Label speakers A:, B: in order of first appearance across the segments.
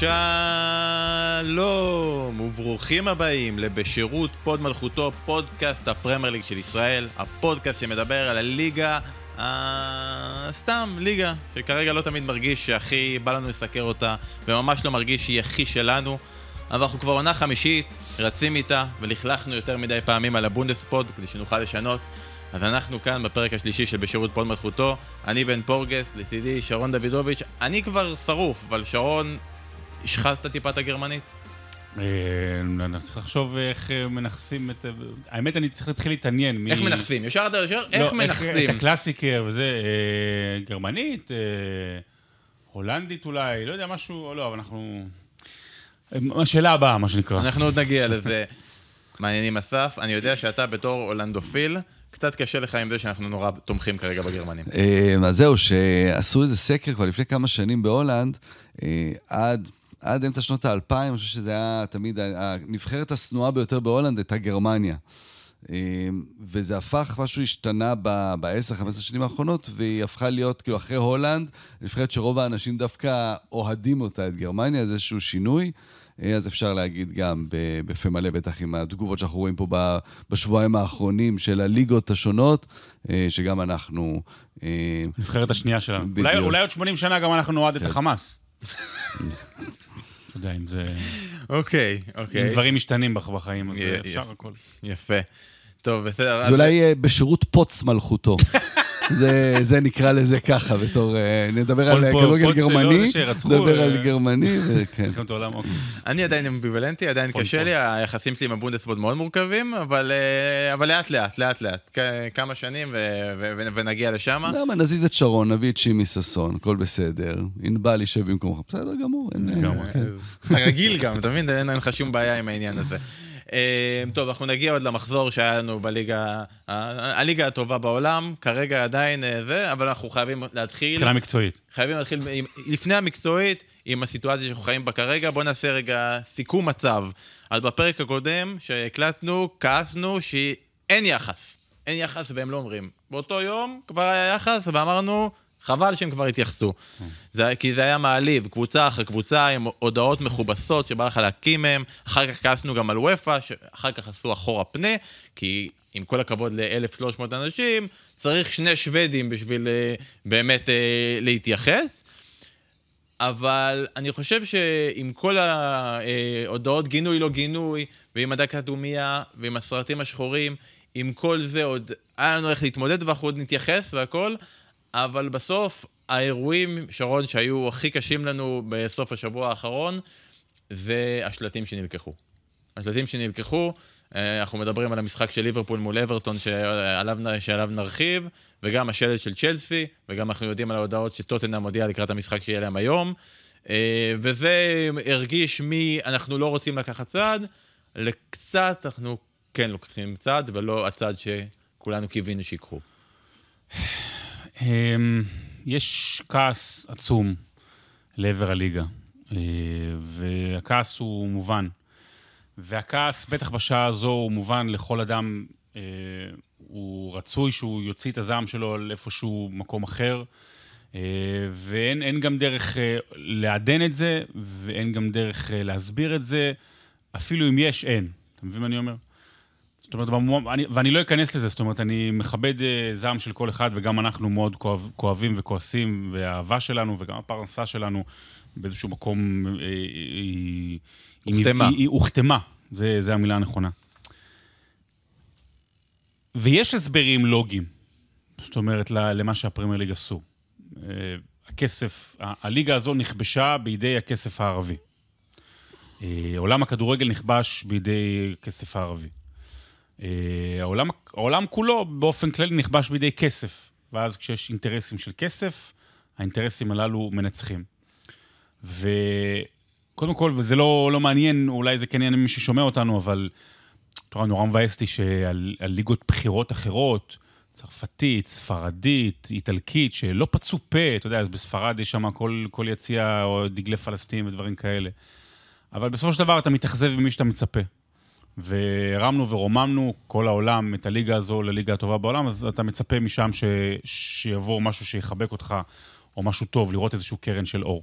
A: שלום וברוכים הבאים לבשירות פוד מלכותו, פודקאסט הפרמייר ליג של ישראל, הפודקאסט שמדבר על הליגה, אה, סתם ליגה, שכרגע לא תמיד מרגיש שהכי בא לנו לסקר אותה, וממש לא מרגיש שהיא הכי שלנו, אבל אנחנו כבר עונה חמישית, רצים איתה, ולכלכנו יותר מדי פעמים על הבונדספוד כדי שנוכל לשנות. אז אנחנו כאן בפרק השלישי של בשירות פוד מלכותו, אני בן פורגס, לצידי שרון דוידוביץ', אני כבר שרוף, אבל שרון, השחזת טיפה את הגרמנית?
B: אה, אני צריך לחשוב איך אה, מנכסים את... האמת, אני צריך להתחיל להתעניין.
A: איך מנכסים? ישר אתה ישר? איך
B: לא,
A: מנכסים?
B: את הקלאסיקר וזה, אה, גרמנית, הולנדית אולי, לא יודע, משהו, לא, אבל אנחנו... השאלה הבאה, מה שנקרא.
A: אנחנו עוד נגיע לזה. מעניינים אסף, אני יודע שאתה בתור הולנדופיל, קצת קשה לך עם זה שאנחנו נורא תומכים כרגע בגרמנים.
C: אז זהו, שעשו איזה סקר כבר לפני כמה שנים בהולנד, עד עד אמצע שנות האלפיים, אני חושב שזה היה תמיד הנבחרת השנואה ביותר בהולנד הייתה גרמניה. וזה הפך, משהו השתנה ב-10-15 שנים האחרונות, והיא הפכה להיות, כאילו, אחרי הולנד, נבחרת שרוב האנשים דווקא אוהדים אותה, את גרמניה, זה איזשהו שינוי. אז אפשר להגיד גם בפה מלא, בטח עם התגובות שאנחנו רואים פה בשבועיים האחרונים של הליגות השונות, שגם אנחנו...
B: נבחרת השנייה שלנו. אולי, אולי עוד 80 שנה גם אנחנו נועד את כן. החמאס. יודע, אם זה...
A: אוקיי, אוקיי.
B: אם דברים משתנים בחיים, אז אפשר הכל.
A: יפה. טוב, בסדר.
C: זה אולי אה, בשירות פוץ מלכותו. זה, זה נקרא לזה ככה, בתור... אה, נדבר על כדורגל גרמני, נדבר על גרמני, וכן.
B: אוקיי.
A: אני עדיין אמביוולנטי, עדיין קשה לי, היחסים שלי עם הבונדספורד מאוד מורכבים, אבל אה, לאט לאט, לאט לאט, כמה שנים ונגיע לשם.
C: למה, נזיז את שרון, נביא את שימי ששון, הכל בסדר. ענבל יישב במקומך, בסדר גמור.
A: כן. אתה רגיל גם, אתה מבין? אין לך שום בעיה עם העניין הזה. אמ, טוב, אנחנו נגיע עוד למחזור שהיה לנו בליגה, הליגה הטובה בעולם, כרגע עדיין אה, זה, אבל אנחנו חייבים להתחיל...
B: מבחינה מקצועית.
A: חייבים להתחיל, לפני המקצועית, עם הסיטואציה שאנחנו חיים בה כרגע, בואו נעשה רגע סיכום מצב. אז בפרק הקודם שהקלטנו, כעסנו שאין יחס. אין יחס והם לא אומרים. באותו יום כבר היה יחס ואמרנו, חבל שהם כבר התייחסו. זה, כי זה היה מעליב, קבוצה אחרי קבוצה עם הודעות מכובסות שבא לך להקים מהם, אחר כך כעסנו גם על וופא, שאחר כך עשו אחורה פנה, כי עם כל הכבוד ל-1,300 אנשים, צריך שני שוודים בשביל uh, באמת uh, להתייחס. אבל אני חושב שעם כל ההודעות גינוי לא גינוי, ועם הדקת דומיה, ועם הסרטים השחורים, עם כל זה עוד היה לנו איך להתמודד ואנחנו עוד נתייחס והכל, אבל בסוף האירועים, שרון, שהיו הכי קשים לנו בסוף השבוע האחרון, זה השלטים שנלקחו. השלטים שנלקחו, אה, אנחנו מדברים על המשחק של ליברפול מול אברטון שעליו, שעליו נרחיב, וגם השלט של צ'לסי, וגם אנחנו יודעים על ההודעות שטוטנאם מודיעה לקראת המשחק שיהיה להם היום. אה, וזה הרגיש מי אנחנו לא רוצים לקחת צעד, לקצת אנחנו כן לוקחים צעד, ולא הצעד שכולנו קיווינו שיקחו.
B: אמ, יש כעס עצום לעבר הליגה, אה, והכעס הוא מובן. והכעס, בטח בשעה הזו, הוא מובן לכל אדם, אה, הוא רצוי שהוא יוציא את הזעם שלו על איפשהו מקום אחר, אה, ואין גם דרך לעדן את זה, ואין גם דרך להסביר את זה, אפילו אם יש, אין. אתה מבין מה אני אומר? זאת אומרת, אני, ואני לא אכנס לזה, זאת אומרת, אני מכבד uh, זעם של כל אחד, וגם אנחנו מאוד כואב, כואבים וכועסים, והאהבה שלנו, וגם הפרנסה שלנו, באיזשהו מקום, uh, היא...
A: הוחתמה.
B: היא, היא הוחתמה, זה, זה המילה הנכונה. ויש הסברים לוגיים, זאת אומרת, למה שהפרמייר ליג עשו. Uh, הכסף, הליגה הזו נכבשה בידי הכסף הערבי. עולם הכדורגל נכבש בידי הכסף הערבי. אה, העולם, העולם כולו באופן כללי נכבש בידי כסף, ואז כשיש אינטרסים של כסף, האינטרסים הללו מנצחים. וקודם כל, וזה לא, לא מעניין, אולי זה כן יעניין מי ששומע אותנו, אבל תורה נורא מבאס אותי שעל ליגות בחירות אחרות, צרפתית, ספרדית, איטלקית, שלא פצו פה, אתה יודע, אז בספרד יש שם כל, כל יציע או דגלי פלסטין ודברים כאלה. אבל בסופו של דבר אתה מתאכזב ממי שאתה מצפה. והרמנו ורוממנו כל העולם את הליגה הזו לליגה הטובה בעולם, אז אתה מצפה משם ש... שיבוא משהו שיחבק אותך, או משהו טוב, לראות איזשהו קרן של אור.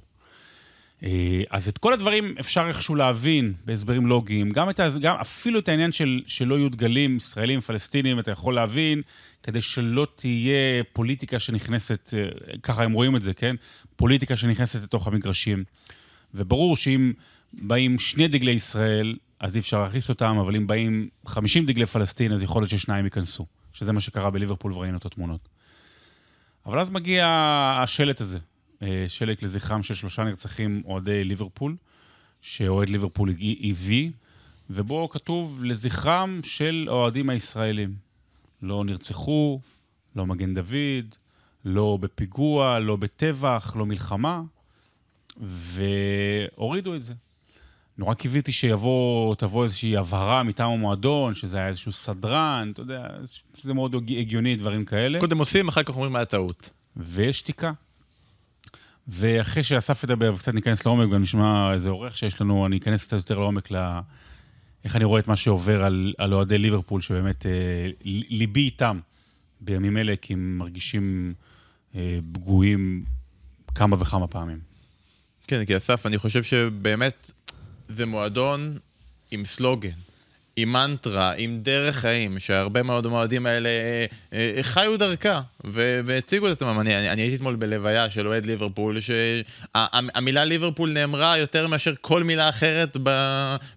B: אה, אז את כל הדברים אפשר איכשהו להבין בהסברים לוגיים. גם, את, גם אפילו את העניין של שלא יהיו דגלים ישראלים, פלסטינים, אתה יכול להבין, כדי שלא תהיה פוליטיקה שנכנסת, אה, ככה הם רואים את זה, כן? פוליטיקה שנכנסת לתוך המגרשים. וברור שאם באים שני דגלי ישראל, אז אי אפשר להכניס אותם, אבל אם באים 50 דגלי פלסטין, אז יכול להיות ששניים ייכנסו. שזה מה שקרה בליברפול וראינו את התמונות. אבל אז מגיע השלט הזה, אה, שלט לזכרם של שלושה נרצחים אוהדי ליברפול, שאוהד ליברפול הביא, ובו כתוב לזכרם של האוהדים הישראלים. לא נרצחו, לא מגן דוד, לא בפיגוע, לא בטבח, לא מלחמה, והורידו את זה. נורא קיוויתי שיבוא, תבוא איזושהי הבהרה מטעם המועדון, שזה היה איזשהו סדרן, אתה יודע, שזה מאוד הגיוני, דברים כאלה.
A: קודם עושים, אחר כך אומרים מה הטעות.
B: ויש שתיקה. ואחרי שאסף ידבר וקצת ניכנס לעומק, גם נשמע איזה עורך שיש לנו, אני אכנס קצת יותר לעומק ל... איך אני רואה את מה שעובר על, על אוהדי ליברפול, שבאמת אה, ליבי איתם בימים אלה, כי הם מרגישים אה, פגועים כמה וכמה פעמים.
A: כן, כי אסף, אני חושב שבאמת זה מועדון עם סלוגן, עם מנטרה, עם דרך חיים, שהרבה מאוד המועדים האלה אה, אה, חיו דרכה והציגו את עצמם. אני, אני, אני הייתי אתמול בלוויה של אוהד ליברפול, שהמילה ליברפול נאמרה יותר מאשר כל מילה אחרת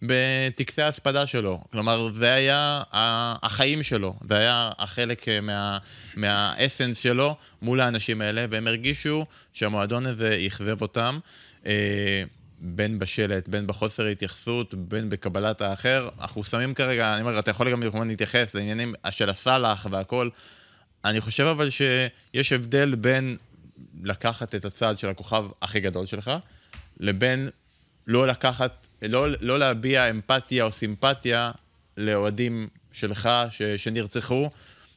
A: בטקסי ההספדה שלו. כלומר, זה היה החיים שלו, זה היה החלק אה, מה, מהאסנס שלו מול האנשים האלה, והם הרגישו שהמועדון הזה אכזב אותם. בין בשלט, בין בחוסר התייחסות, בין בקבלת האחר. אנחנו שמים כרגע, אני אומר, אתה יכול גם כמובן להתייחס לעניינים של הסאלח והכל. אני חושב אבל שיש הבדל בין לקחת את הצד של הכוכב הכי גדול שלך, לבין לא לקחת, לא, לא להביע אמפתיה או סימפתיה לאוהדים שלך ש, שנרצחו,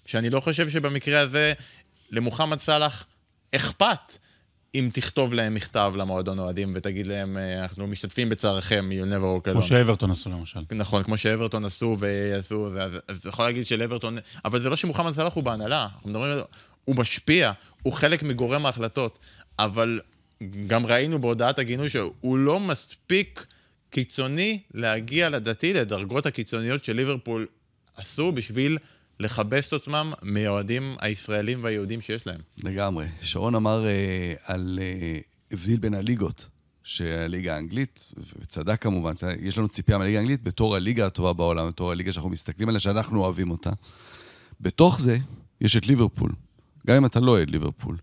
A: שאני לא חושב שבמקרה הזה למוחמד סאלח אכפת אם תכתוב להם מכתב למועדון אוהדים ותגיד להם, אה, אנחנו משתתפים בצערכם, you'll never walk alone.
B: כמו שאברטון עשו למשל.
A: נכון, כמו שאברטון עשו ועשו, אז אתה יכול להגיד של אברטון, אבל זה לא שמוחמד סלאח הוא בהנהלה, אנחנו מדברים. הוא משפיע, הוא חלק מגורם ההחלטות, אבל גם ראינו בהודעת הגינוי שהוא לא מספיק קיצוני להגיע לדעתי לדרגות הקיצוניות של ליברפול עשו בשביל לכבס את עצמם מהאוהדים הישראלים והיהודים שיש להם.
C: לגמרי. שרון אמר uh, על uh, הבדיל בין הליגות, שהליגה האנגלית, וצדק כמובן, יש לנו ציפייה מהליגה האנגלית בתור הליגה הטובה בעולם, בתור הליגה שאנחנו מסתכלים עליה, שאנחנו אוהבים אותה. בתוך זה יש את ליברפול, גם אם אתה לא אוהד ליברפול.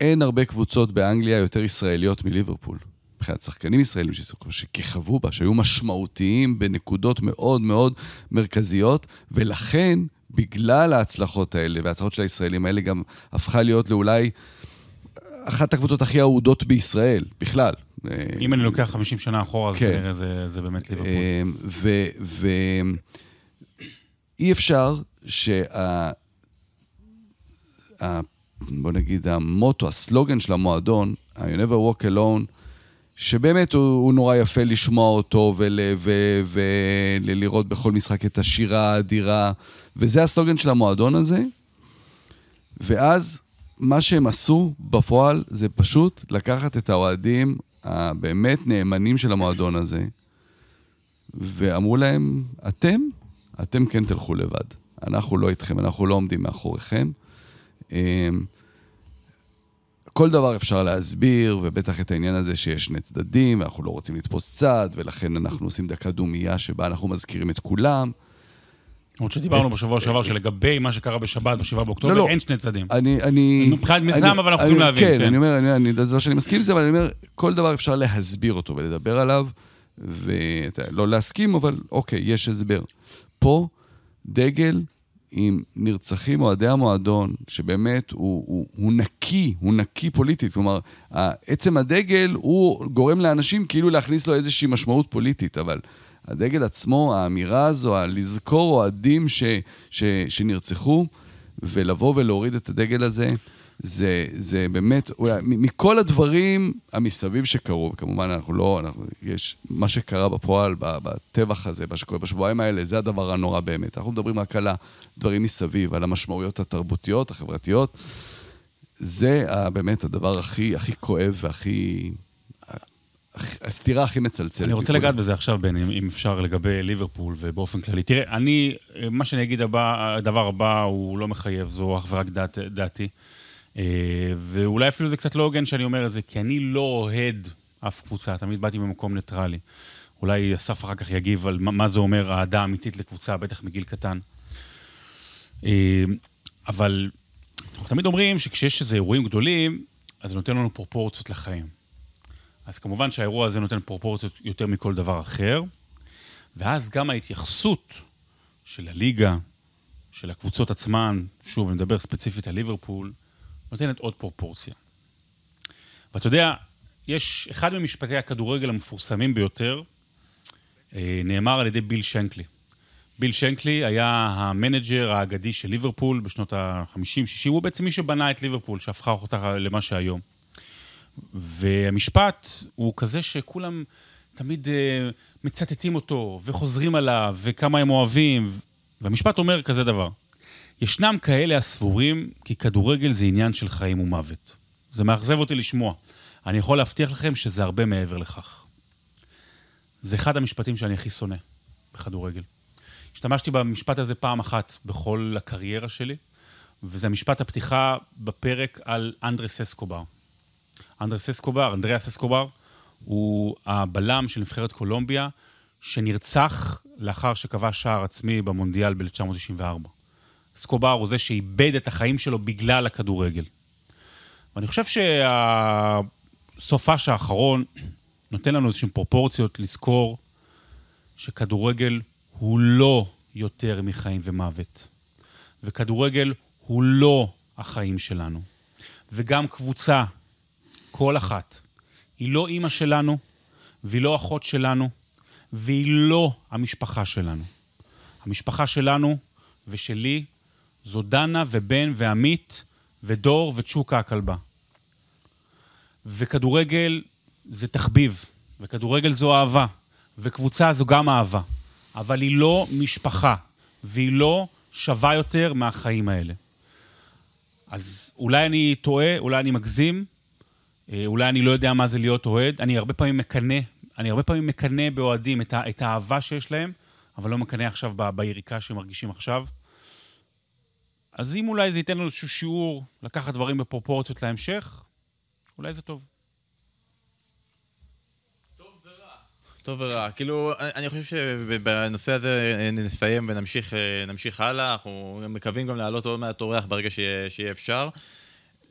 C: אין הרבה קבוצות באנגליה יותר ישראליות מליברפול. מבחינת שחקנים ישראלים שכיכבו בה, שהיו משמעותיים בנקודות מאוד מאוד מרכזיות, ולכן, בגלל ההצלחות האלה, וההצלחות של הישראלים האלה, גם הפכה להיות לאולי אחת הקבוצות הכי אהודות בישראל, בכלל.
B: אם אני לוקח 50 שנה אחורה, אז כן. כנראה זה, זה באמת ליברפול.
C: ואי אפשר שה... בוא נגיד, המוטו, הסלוגן של המועדון, I never walk alone, שבאמת הוא, הוא נורא יפה לשמוע אותו ולראות בכל משחק את השירה האדירה, וזה הסלוגן של המועדון הזה. ואז מה שהם עשו בפועל זה פשוט לקחת את האוהדים הבאמת נאמנים של המועדון הזה, ואמרו להם, אתם, אתם כן תלכו לבד. אנחנו לא איתכם, אנחנו לא עומדים מאחוריכם. כל דבר אפשר להסביר, ובטח את העניין הזה שיש שני צדדים, ואנחנו לא רוצים לתפוס צד, ולכן אנחנו עושים דקה דומייה שבה אנחנו מזכירים את כולם.
B: למרות שדיברנו בשבוע שעבר שלגבי מה שקרה בשבת, ב-7 באוקטובר,
C: לא, לא.
B: אין שני צצדים.
C: אני... אני
B: מבחינת מזנם, אבל אנחנו יכולים להבין.
C: כן, אני אומר, אני, אני, זה לא שאני מסכים לזה, אבל אני אומר, כל דבר אפשר להסביר אותו ולדבר עליו, ולא להסכים, אבל אוקיי, יש הסבר. פה, דגל עם נרצחים אוהדי המועדון, שבאמת הוא, הוא, הוא נקי, הוא נקי פוליטית. כלומר, עצם הדגל הוא גורם לאנשים כאילו להכניס לו איזושהי משמעות פוליטית, אבל הדגל עצמו, האמירה הזו, לזכור אוהדים ש, ש, שנרצחו, ולבוא ולהוריד את הדגל הזה, זה, זה באמת, מכל הדברים המסביב שקרו, וכמובן אנחנו לא, אנחנו, יש מה שקרה בפועל, בטבח הזה, מה שקורה בשבועיים האלה, זה הדבר הנורא באמת. אנחנו מדברים רק על הדברים מסביב, על המשמעויות התרבותיות, החברתיות. זה באמת הדבר הכי, הכי כואב והכי הסתירה הכי מצלצלת.
B: אני רוצה לגעת בזה עכשיו, בן, אם, אפשר, לגבי ליברפול ובאופן כללי. תראה, אני, מה שאני אגיד הבא, הדבר הבא הוא לא מחייב, זו אך ורק דעת, דעתי. אה, ואולי אפילו זה קצת לא הוגן שאני אומר את זה, כי אני לא אוהד אף קבוצה, תמיד באתי ממקום ניטרלי. אולי אסף אחר כך יגיב על מה, זה אומר אהדה אמיתית לקבוצה, בטח מגיל קטן. אה, אבל אנחנו תמיד אומרים שכשיש איזה אירועים גדולים, אז זה נותן לנו פרופורציות לחיים. אז כמובן שהאירוע הזה נותן פרופורציות יותר מכל דבר אחר, ואז גם ההתייחסות של הליגה, של הקבוצות עצמן, שוב, אני מדבר ספציפית על ליברפול, נותנת עוד פרופורציה. ואתה יודע, יש אחד ממשפטי הכדורגל המפורסמים ביותר, אה, נאמר על ידי ביל שנקלי. ביל שנקלי היה המנג'ר האגדי של ליברפול בשנות ה-50-60, הוא בעצם מי שבנה את ליברפול, שהפכה אותה למה שהיום. והמשפט הוא כזה שכולם תמיד uh, מצטטים אותו וחוזרים עליו וכמה הם אוהבים, והמשפט אומר כזה דבר: ישנם כאלה הסבורים כי כדורגל זה עניין של חיים ומוות. זה מאכזב אותי לשמוע. אני יכול להבטיח לכם שזה הרבה מעבר לכך. זה אחד המשפטים שאני הכי שונא בכדורגל. השתמשתי במשפט הזה פעם אחת בכל הקריירה שלי, וזה המשפט הפתיחה בפרק על אנדרס אסקובר. אנדרס אסקובר, אנדריאס אסקובר, הוא הבלם של נבחרת קולומביה, שנרצח לאחר שקבע שער עצמי במונדיאל ב-1994. אסקובר הוא זה שאיבד את החיים שלו בגלל הכדורגל. ואני חושב שהסופש האחרון נותן לנו איזשהן פרופורציות לזכור שכדורגל הוא לא יותר מחיים ומוות. וכדורגל הוא לא החיים שלנו. וגם קבוצה, כל אחת, היא לא אימא שלנו, והיא לא אחות שלנו, והיא לא המשפחה שלנו. המשפחה שלנו ושלי זו דנה ובן ועמית ודור וצ'וקה הכלבה. וכדורגל זה תחביב, וכדורגל זו אהבה, וקבוצה זו גם אהבה. אבל היא לא משפחה, והיא לא שווה יותר מהחיים האלה. אז אולי אני טועה, אולי אני מגזים, אה, אולי אני לא יודע מה זה להיות אוהד. אני הרבה פעמים מקנא, אני הרבה פעמים מקנא באוהדים את, את האהבה שיש להם, אבל לא מקנא עכשיו ב, ביריקה שהם מרגישים עכשיו. אז אם אולי זה ייתן לנו איזשהו שיעור לקחת דברים בפרופורציות להמשך, אולי זה טוב.
A: טוב ורע. כאילו, אני חושב שבנושא הזה נסיים ונמשיך נמשיך הלאה. אנחנו מקווים גם להעלות עוד מעט אורח ברגע שיהיה, שיהיה אפשר.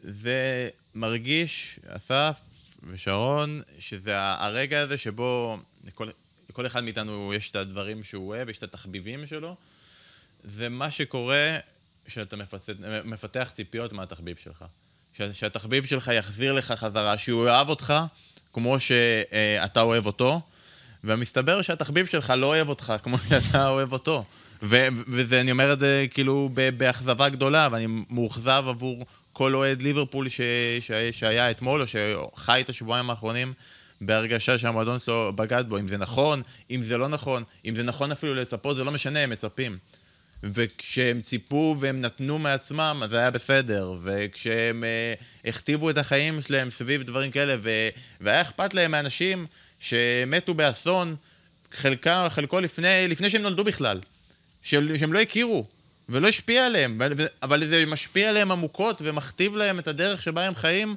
A: זה מרגיש, אסף ושרון, שזה הרגע הזה שבו לכל, לכל אחד מאיתנו יש את הדברים שהוא אוהב, יש את התחביבים שלו. זה מה שקורה כשאתה מפתח, מפתח ציפיות מהתחביב שלך. שהתחביב שלך יחזיר לך חזרה, שהוא יאהב אותך כמו שאתה אוהב אותו. ומסתבר שהתחביב שלך לא אוהב אותך כמו שאתה אוהב אותו. ואני אומר את זה כאילו באכזבה גדולה, ואני מאוכזב עבור כל אוהד ליברפול ש- ש- שהיה אתמול, או שחי את השבועיים האחרונים בהרגשה שהמועדון שלו בגד בו. אם זה נכון, אם זה לא נכון, אם זה נכון אפילו לצפות, זה לא משנה, הם מצפים. וכשהם ציפו והם נתנו מעצמם, אז זה היה בסדר. וכשהם uh, הכתיבו את החיים שלהם סביב דברים כאלה, ו- והיה אכפת להם מאנשים שמתו באסון, חלקה, חלקו לפני, לפני שהם נולדו בכלל, שהם לא הכירו ולא השפיע עליהם, אבל זה משפיע עליהם עמוקות ומכתיב להם את הדרך שבה הם חיים,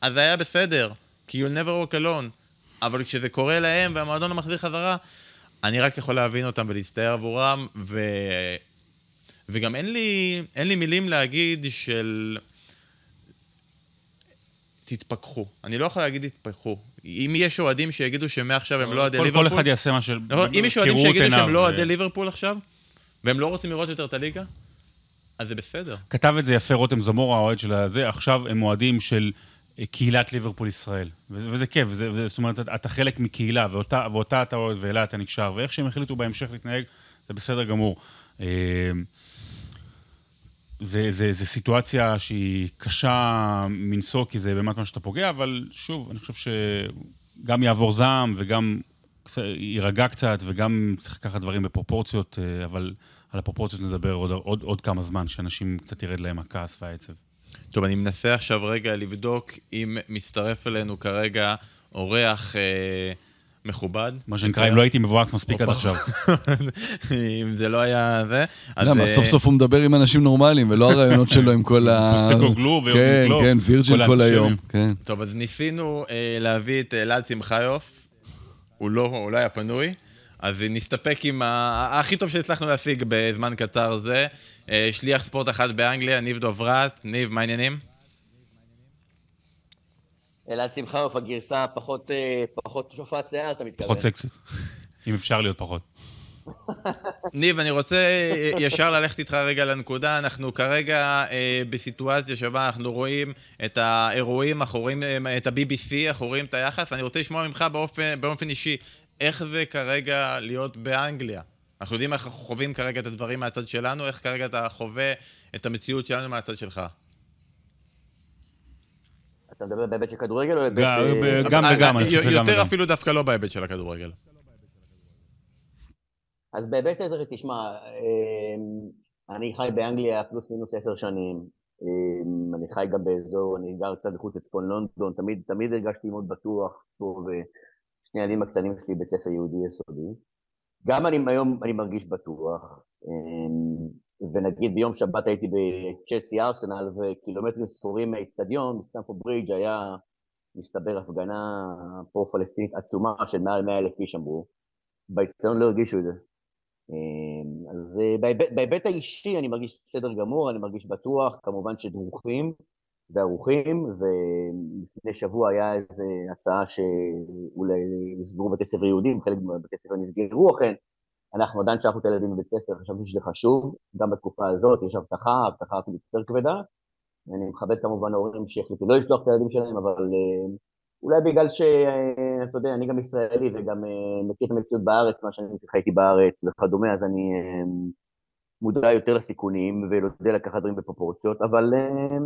A: אז זה היה בסדר, כי you'll never walk alone. אבל כשזה קורה להם והמועדון לא מחזיר חזרה, אני רק יכול להבין אותם ולהצטער עבורם, ו... וגם אין לי, אין לי מילים להגיד של... תתפכחו. אני לא יכול להגיד תתפכחו. אם יש אוהדים שיגידו שמעכשיו הם לא אוהדי ליברפול...
B: כל אחד יעשה מה ש...
A: נכון, אם יש אוהדים שיגידו שהם לא אוהדי ליברפול עכשיו, והם לא רוצים לראות יותר את הליגה, אז זה בסדר.
B: כתב את זה יפה רותם זמורה, האוהד של הזה, עכשיו הם אוהדים של אה, קהילת ליברפול ישראל. וזה כיף, זאת אומרת, אתה חלק מקהילה, ואותה אתה אוהד ואליה אתה נקשר, ואיך שהם החליטו בהמשך להתנהג, זה בסדר גמור. זה, זה, זה סיטואציה שהיא קשה מנשוא, כי זה באמת מה שאתה פוגע, אבל שוב, אני חושב שגם יעבור זעם וגם יירגע קצת, וגם צריך לקחת דברים בפרופורציות, אה, אבל על הפרופורציות נדבר עוד, עוד, עוד כמה זמן, שאנשים קצת ירד להם הכעס והעצב.
A: טוב, אני מנסה עכשיו רגע לבדוק אם מצטרף אלינו כרגע אורח אה, מכובד.
B: מה שנקרא, אם לא הייתי מבואס מספיק עד עכשיו.
A: אם זה לא היה זה.
C: למה,
A: אה,
C: סוף סוף הוא מדבר עם אנשים נורמליים, ולא הרעיונות שלו עם כל ה...
B: פוסטקוגלו
C: כן,
B: ויורגן קלופ.
C: כן, וירג'ין
B: כל
C: היום. כן.
A: טוב, אז ניסינו אה, להביא את אלעד שמחיוף, הוא לא, הוא לא היה פנוי, אז נסתפק עם ה... הכי טוב שהצלחנו להשיג בזמן קצר זה. אה, שליח ספורט אחד באנגליה, ניב דוברת. ניב, מה העניינים?
D: אלעד שמחיוף, הגרסה פחות, אה, פחות שופעת שיער, אתה מתכוון.
B: פחות סקסית. אם אפשר להיות פחות.
A: ניב, אני רוצה אה, ישר ללכת איתך רגע לנקודה. אנחנו כרגע אה, בסיטואציה שבה אנחנו רואים את האירועים, אנחנו רואים אה, את ה-BBC, אנחנו רואים את היחס. אני רוצה לשמוע ממך באופן, באופן אישי, איך זה כרגע להיות באנגליה? אנחנו יודעים איך אנחנו חווים כרגע את הדברים מהצד שלנו, איך כרגע אתה חווה את המציאות שלנו מהצד שלך.
D: אתה מדבר בהיבט של כדורגל או בהיבט...
B: גם-
D: אה,
B: גם
A: אה,
B: וגם,
A: אה,
B: אני חושב שגם
A: יותר
B: וגם.
A: אפילו דווקא לא בהיבט של הכדורגל.
D: אז בהיבט הזה, תשמע, אה, אני חי באנגליה פלוס מינוס עשר שנים. אה, אני חי גם באזור, אני גר קצת מחוץ לצפון לונדון, תמיד, תמיד הרגשתי מאוד בטוח פה, ושני הילדים הקטנים שלי בית ספר יהודי יסודי. גם אני היום אני מרגיש בטוח, אה, ונגיד ביום שבת הייתי בצ'לסי ארסנל, וקילומטרים ספורים מהאיצטדיון, בסטנפורד ברידג' היה, מסתבר, הפגנה פרו-פלסטינית עצומה של מעל 100 אלף איש אמרו. באיצטדיון לא הרגישו את זה. אה, אז אה, בהיבט האישי אני מרגיש בסדר גמור, אני מרגיש בטוח, כמובן שדרוכים וערוכים, ולפני שבוע היה איזו הצעה שאולי יסגרו בתי ספר יהודים, חלק מבתי ספר נסגרו אכן, אנחנו עדיין שלחנו את הילדים בבית ספר, חשבתי שזה חשוב, גם בתקופה הזאת יש הבטחה, הבטחה אפילו יותר כבדה. אני מכבד כמובן ההורים שהחליטו לא לשלוח את הילדים שלהם, אבל אה, אולי בגלל שאתה יודע, אני גם ישראלי וגם אה, מכיר את המציאות בארץ, מה שאני חייתי בארץ וכדומה, אז אני אה, מודע יותר לסיכונים ויודע לקחת דברים בפרופורציות, אבל אה,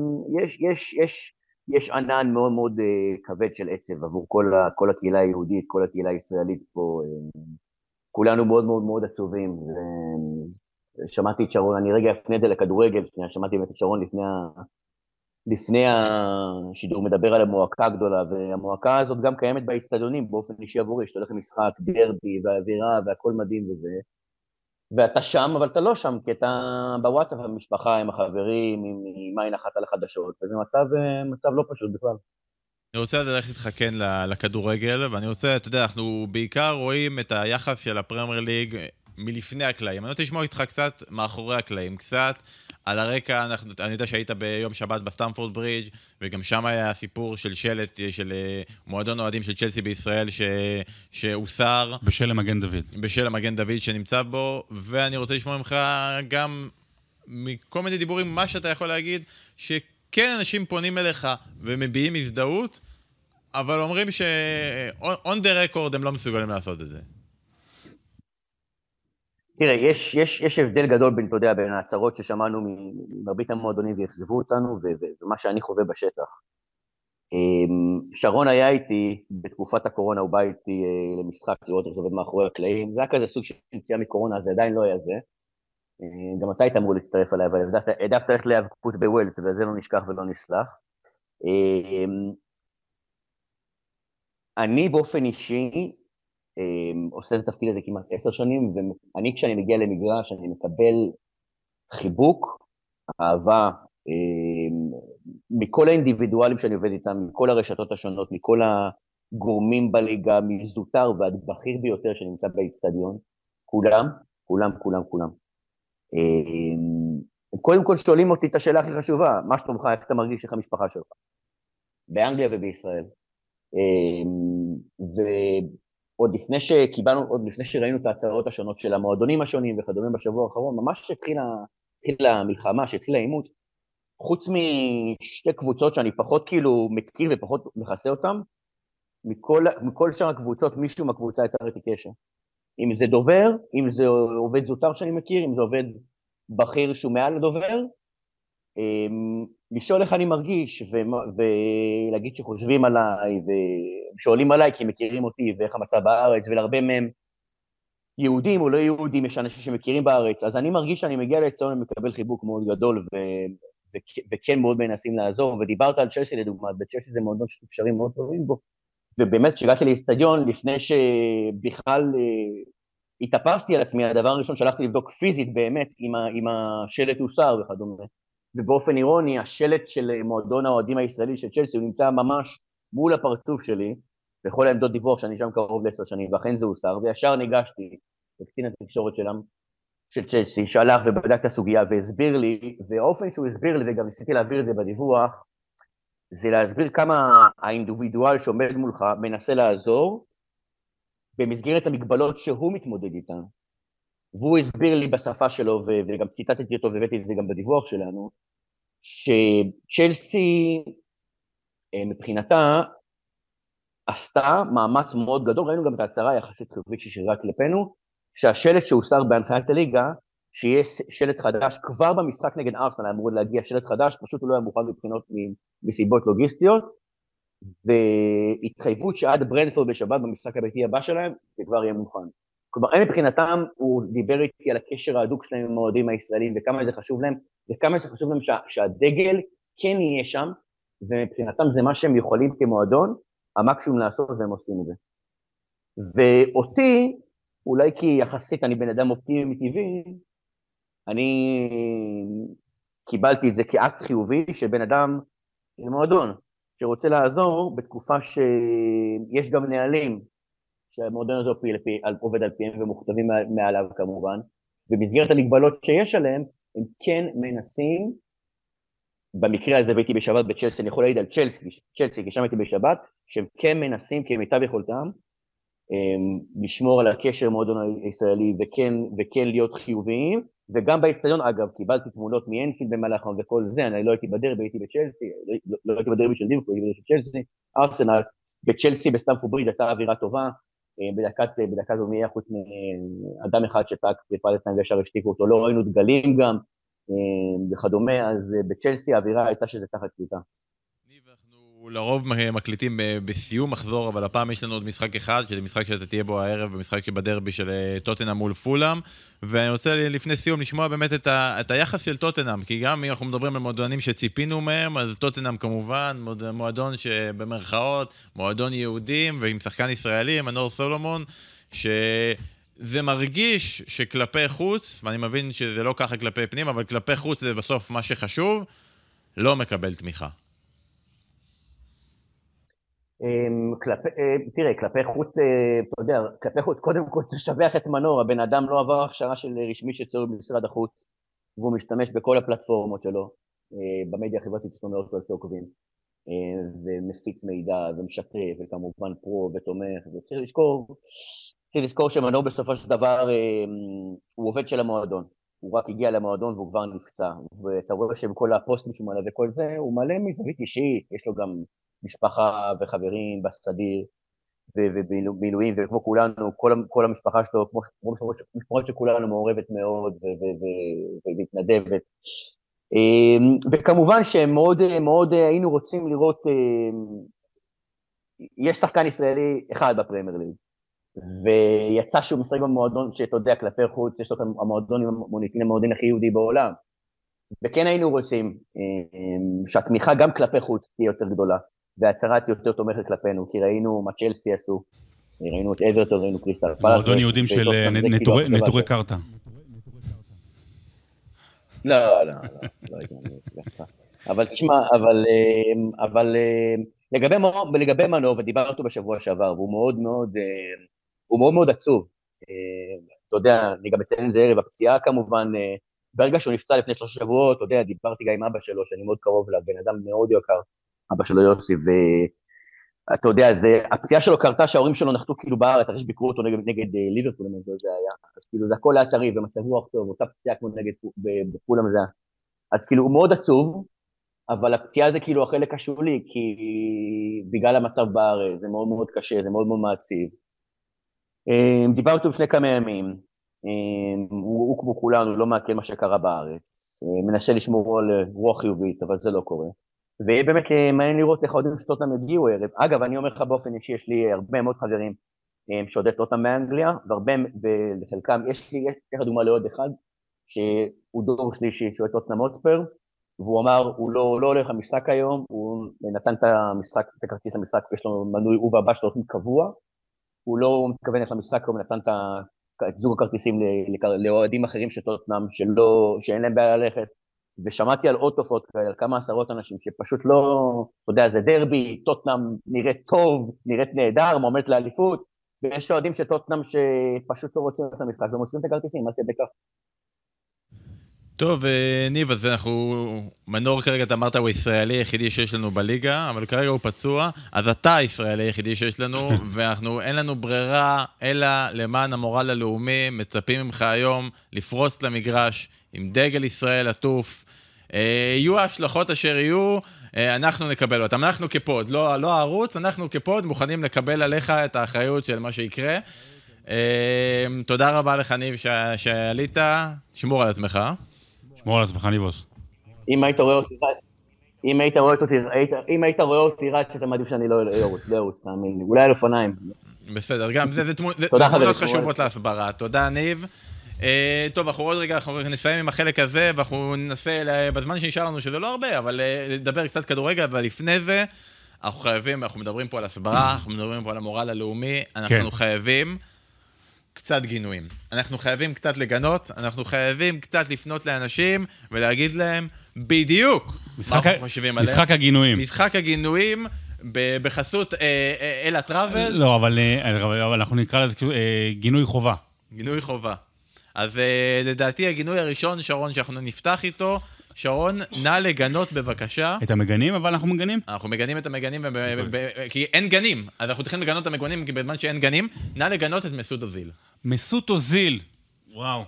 D: יש, יש, יש, יש ענן מאוד מאוד אה, כבד של עצב עבור כל, כל הקהילה היהודית, כל הקהילה הישראלית פה. אה, כולנו מאוד מאוד מאוד עצובים. שמעתי את שרון, אני רגע אפנה את זה לכדורגל, שנייה, שמעתי את שרון לפני, ה... לפני השידור מדבר על המועקה הגדולה, והמועקה הזאת גם קיימת באצטדיונים באופן אישי עבורי, שאתה הולך למשחק, דרבי, והאווירה, והכל מדהים וזה. ואתה שם, אבל אתה לא שם, כי אתה בוואטסאפ עם המשפחה, עם החברים, עם, עין אחת על החדשות, וזה מצב, מצב לא פשוט בכלל.
A: אני רוצה ללכת איתך כן לכדורגל, ואני רוצה, אתה יודע, אנחנו בעיקר רואים את היחס של הפרמייר ליג מלפני הקלעים. אני רוצה לשמוע איתך קצת מאחורי הקלעים, קצת על הרקע, אנחנו, אני יודע שהיית ביום שבת בסטמפורד ברידג', וגם שם היה סיפור של שלט, של אה, מועדון אוהדים של צ'לסי בישראל, ש, שהוסר
B: בשל למגן דוד.
A: בשל המגן דוד שנמצא בו, ואני רוצה לשמוע ממך גם מכל מיני דיבורים, מה שאתה יכול להגיד, שכן אנשים פונים אליך ומביעים הזדהות, אבל אומרים ש- on the record הם לא מסוגלים לעשות את זה.
D: תראה, יש, יש, יש הבדל גדול בין, אתה יודע, בין ההצהרות ששמענו ממרבית המועדונים ואכזבו אותנו, ומה שאני חווה בשטח. אמ, שרון היה איתי, בתקופת הקורונה הוא בא איתי אה, למשחק, לראות איך זה עובד מאחורי הקלעים, זה היה כזה סוג של יציאה מקורונה, זה עדיין לא היה זה. אה, גם אתה היית אמור להצטרף אליי, אבל העדפת- ללכת להיאבקות בווילס, וזה לא נשכח ולא נסלח. אמ, אני באופן אישי, אמ, עושה את התפקיד הזה כמעט עשר שנים, ואני כשאני מגיע למגרש, אני מקבל חיבוק, אהבה, מכל האינדיבידואלים שאני עובד איתם, מכל הרשתות השונות, מכל הגורמים בליגה, מזוטר ועד בכיר ביותר שנמצא באיצטדיון, כולם, כולם, כולם, כולם. אמ, קודם כל שואלים אותי את השאלה הכי חשובה, מה שלומך, איך אתה מרגיש, איך המשפחה שלך? באנגליה ובישראל. אמ, ועוד לפני שקיבלנו, עוד לפני שראינו את ההצהרות השונות של המועדונים השונים וכדומה בשבוע האחרון, ממש כשהתחילה התחילה המלחמה, שהתחיל העימות, חוץ משתי קבוצות שאני פחות כאילו מכיר ופחות מכסה אותן, מכל, מכל שאר הקבוצות מישהו מהקבוצה יצר איתי קשר. אם זה דובר, אם זה עובד זוטר שאני מכיר, אם זה עובד בכיר שהוא מעל הדובר, אמ, לשאול איך אני מרגיש, ולהגיד שחושבים עליי, ושואלים עליי כי מכירים אותי, ואיך המצב בארץ, ולהרבה מהם יהודים או לא יהודים, יש אנשים שמכירים בארץ, אז אני מרגיש שאני מגיע לאצטדיון ומקבל חיבוק מאוד גדול, ו- ו- וכן מאוד מנסים לעזור, ודיברת על צ'לסי לדוגמה, בצ'לסי זה מועדון שיש קשרים מאוד טובים בו, ובאמת כשהגעתי לאיצטדיון, לפני שבכלל אה, התאפסתי על עצמי, הדבר הראשון שהלכתי לבדוק פיזית באמת אם, אם השלט הוסר וכדומה. ובאופן אירוני, השלט של מועדון האוהדים הישראלי של צ'לסי, הוא נמצא ממש מול הפרצוף שלי, בכל העמדות דיווח שאני שם קרוב לעשר שנים, ואכן זה הוסר, וישר ניגשתי לקצין התקשורת שלם, של צ'לסי, שהלך ובדק את הסוגיה והסביר לי, והאופן שהוא הסביר לי, וגם ניסיתי להעביר את זה בדיווח, זה להסביר כמה האינדיבידואל שעומד מולך מנסה לעזור במסגרת המגבלות שהוא מתמודד איתן. והוא הסביר לי בשפה שלו, וגם ציטטתי אותו והבאתי את זה גם בדיווח שלנו, שצ'לסי אה, מבחינתה עשתה מאמץ מאוד גדול, ראינו גם את ההצהרה היחסית חיובית ששרירה כלפינו, שהשלט שהוסר בהנחיית הליגה, שיהיה שלט חדש, כבר במשחק נגד ארסנל אמור להגיע שלט חדש, פשוט הוא לא היה מוכן מבחינות מסיבות לוגיסטיות, והתחייבות שעד ברנפורד בשבת במשחק הביתי הבא שלהם, זה כבר יהיה מוכן. כלומר, הם מבחינתם, הוא דיבר איתי על הקשר ההדוק שלהם עם האוהדים הישראלים, וכמה זה חשוב להם, וכמה זה חשוב להם שה, שהדגל כן יהיה שם, ומבחינתם זה מה שהם יכולים כמועדון, המקסימום לעשות והם עושים את זה. ואותי, אולי כי יחסית אני בן אדם אופטימי מטבעי, אני קיבלתי את זה כאקט חיובי של בן אדם, של מועדון, שרוצה לעזור בתקופה שיש גם נהלים שהמועדון הזה עובד על פיהם ומוכתבים מעליו כמובן, במסגרת המגבלות שיש עליהם, הם כן מנסים, במקרה הזה והייתי בשבת בצ'לסי, אני יכול להעיד על צ'לסי, צ'לסי, כי שם הייתי בשבת, שהם כן מנסים כמיטב יכולתם אמ, לשמור על הקשר עם המועדון הישראלי וכן, וכן להיות חיוביים, וגם באצטדיון, אגב, קיבלתי תמונות מאנפילד במהלך וכל זה, אני לא הייתי בדרבי, הייתי בצ'לסי, לא, לא הייתי בדרבי של דימקו, הייתי בדרבי של צ'לסי, ארסנל, בצ'לסי בסטמפורד בריד הייתה אווירה טובה, אה, בדקת, בדקת זו חוץ מאדם אחד שטק ופלסטיין וישר השתיקו אותו, לא ראינו דגלים גם אה, וכדומה, אז אה, בצ'לסי האווירה הייתה שזה תחת קליטה.
A: לרוב מקליטים בסיום מחזור, אבל הפעם יש לנו עוד משחק אחד, שזה משחק שאתה תהיה בו הערב, במשחק שבדרבי של אה, טוטנאם מול פולאם. ואני רוצה לפני סיום לשמוע באמת את, ה, את היחס של טוטנאם, כי גם אם אנחנו מדברים על מועדונים שציפינו מהם, אז טוטנאם כמובן, מועדון שבמרכאות, מועדון יהודים, ועם שחקן ישראלי, מנור סולומון, ש... זה מרגיש שכלפי חוץ, ואני מבין שזה לא ככה כלפי פנים, אבל כלפי חוץ זה בסוף מה שחשוב, לא מקבל תמיכה.
D: אמ, כלפי, אה, תראה, כלפי חוץ, אה, אתה יודע, כלפי חוץ, קודם כל תשבח את מנור, הבן אדם לא עבר הכשרה של רשמי שצריך במשרד החוץ, והוא משתמש בכל הפלטפורמות שלו, אה, במדיה החברתית שלו מאות אלפי עוקבים, ומפיץ מידע, ומשתף, וכמובן פרו, ותומך, וצריך לזכור, צריך לזכור שמנור בסופו של דבר הוא עובד של המועדון, הוא רק הגיע למועדון והוא כבר נפצע, ואתה רואה שבכל הפוסטים שהוא מלא וכל זה, הוא מלא מזווית אישית, יש לו גם משפחה וחברים בסדיר ובמילואים, וכמו כולנו, כל, כל המשפחה שלו, כמו משפחות שכולנו מעורבת מאוד ומתנדבת. אמ, וכמובן שמאוד מאוד היינו רוצים לראות, אמ, יש שחקן ישראלי אחד בפרמייר ליג, ויצא שהוא משחק במועדון שאתה יודע, כלפי חוץ, יש לו המועדון עם המוניטין המועדון הכי יהודי בעולם. וכן היינו רוצים אמ, שהתמיכה גם כלפי חוץ תהיה יותר גדולה. וההצהרה יותר תומכת כלפינו, כי ראינו מה צ'לסי עשו, ראינו את אברטון, ראינו קריסטל
B: פלאס. מועדון יהודים של נטורי קרתא.
D: לא, לא, לא, לא אבל תשמע, אבל, אה, אבל אה, לגבי, לגבי ודיברנו אותו בשבוע שעבר, והוא מאוד מאוד, אה, הוא מאוד מאוד עצוב. אתה יודע, אני גם אציין את זה ערב הפציעה כמובן, ברגע שהוא נפצע לפני שלושה שבועות, אתה יודע, דיברתי גם עם אבא שלו, שאני מאוד קרוב אליו, בן אדם מאוד יקר. אבא שלו יוסי, ואתה יודע, זה, הפציעה שלו קרתה שההורים שלו נחתו כאילו בארץ, אחרי שביקרו אותו נגד, נגד אה, ליברפול, אם זה היה, אז כאילו זה הכל היה טרי ומצב רוח טוב, אותה פציעה כמו נגד בפולאם זה אז כאילו הוא מאוד עצוב, אבל הפציעה זה כאילו החלק השולי, כי בגלל המצב בארץ, זה מאוד מאוד קשה, זה מאוד מאוד מעציב. אה, דיברתי לפני כמה ימים, אה, הוא, הוא כמו כולנו, לא מעכל מה שקרה בארץ, מנסה לשמור על רוח חיובית, אבל זה לא קורה. ויהיה באמת אה, מעניין לראות איך האוהדים של טוטנאם יגיעו הערב. אגב, אני אומר לך באופן אישי, יש לי הרבה מאוד חברים אה, שאוהדי טוטנאם באנגליה, והרבה, ולחלקם, יש לי, יש לך דוגמה לעוד אחד, שהוא דור שלישי שאוהד טוטנאם הוטפר, והוא אמר, הוא לא, לא הולך למשחק היום, הוא נתן את המשחק, את הכרטיס למשחק, יש לו מנוי, הוא והבא שלו קבוע, הוא לא מתכוון ללכת למשחק, הוא נתן את זוג הכרטיסים לאוהדים אחרים של טוטנאם, שאין להם בעיה ללכת, ושמעתי על עוד תופעות כאלה, על כמה עשרות אנשים שפשוט לא, אתה יודע, זה דרבי, טוטנאם נראית טוב, נראית נהדר, מועמדת לאליפות, ויש אוהדים של טוטנאם שפשוט לא רוצים את המשחק ומוסרים את הכרטיסים, עד כדי כך.
A: טוב, אה, ניב, אז אנחנו... מנור כרגע, אתה אמרת, הוא הישראלי היחידי שיש לנו בליגה, אבל כרגע הוא פצוע, אז אתה הישראלי היחידי שיש לנו, ואנחנו, אין לנו ברירה, אלא למען המורל הלאומי, מצפים ממך היום לפרוץ למגרש עם דגל ישראל עטוף. אה, יהיו ההשלכות אשר יהיו, אה, אנחנו נקבל אותם. אנחנו כפוד, לא, לא הערוץ, אנחנו כפוד מוכנים לקבל עליך את האחריות של מה שיקרה. תודה רבה לך, ניב, שעלית. שמור על עצמך.
B: שמור על עצמך, ניבוס.
D: אם היית רואה אותי אם היית רואה אותי, אם היית רואה אותי רץ, אתה מעדיף שאני לא ארוץ, לא ארוץ, תאמין לי. אולי על אופניים.
A: בסדר, גם זה תמונות חשובות להסברה. תודה, ניב. אה, טוב, אנחנו עוד רגע, אנחנו נסיים עם החלק הזה, ואנחנו ננסה, בזמן שנשאר לנו, שזה לא הרבה, אבל אה, לדבר קצת כדורגל, אבל לפני זה, אנחנו חייבים, אנחנו מדברים פה על הסברה, אנחנו מדברים פה על המורל הלאומי, אנחנו כן. חייבים... קצת גינויים. אנחנו חייבים קצת לגנות, אנחנו חייבים קצת לפנות לאנשים ולהגיד להם בדיוק
B: מה אנחנו חושבים עליהם. משחק הגינויים.
A: משחק הגינויים בחסות אה, אלה טראבל.
B: לא, אבל, אבל אנחנו נקרא לזה גינוי חובה.
A: גינוי חובה. אז אה, לדעתי הגינוי הראשון, שרון, שאנחנו נפתח איתו, שרון, נא לגנות בבקשה.
B: את המגנים, אבל אנחנו מגנים?
A: אנחנו מגנים את המגנים, כי אין גנים, אז אנחנו צריכים לגנות את המגנים בזמן שאין גנים. נא לגנות את מסות אוזיל.
B: מסות אוזיל, וואו.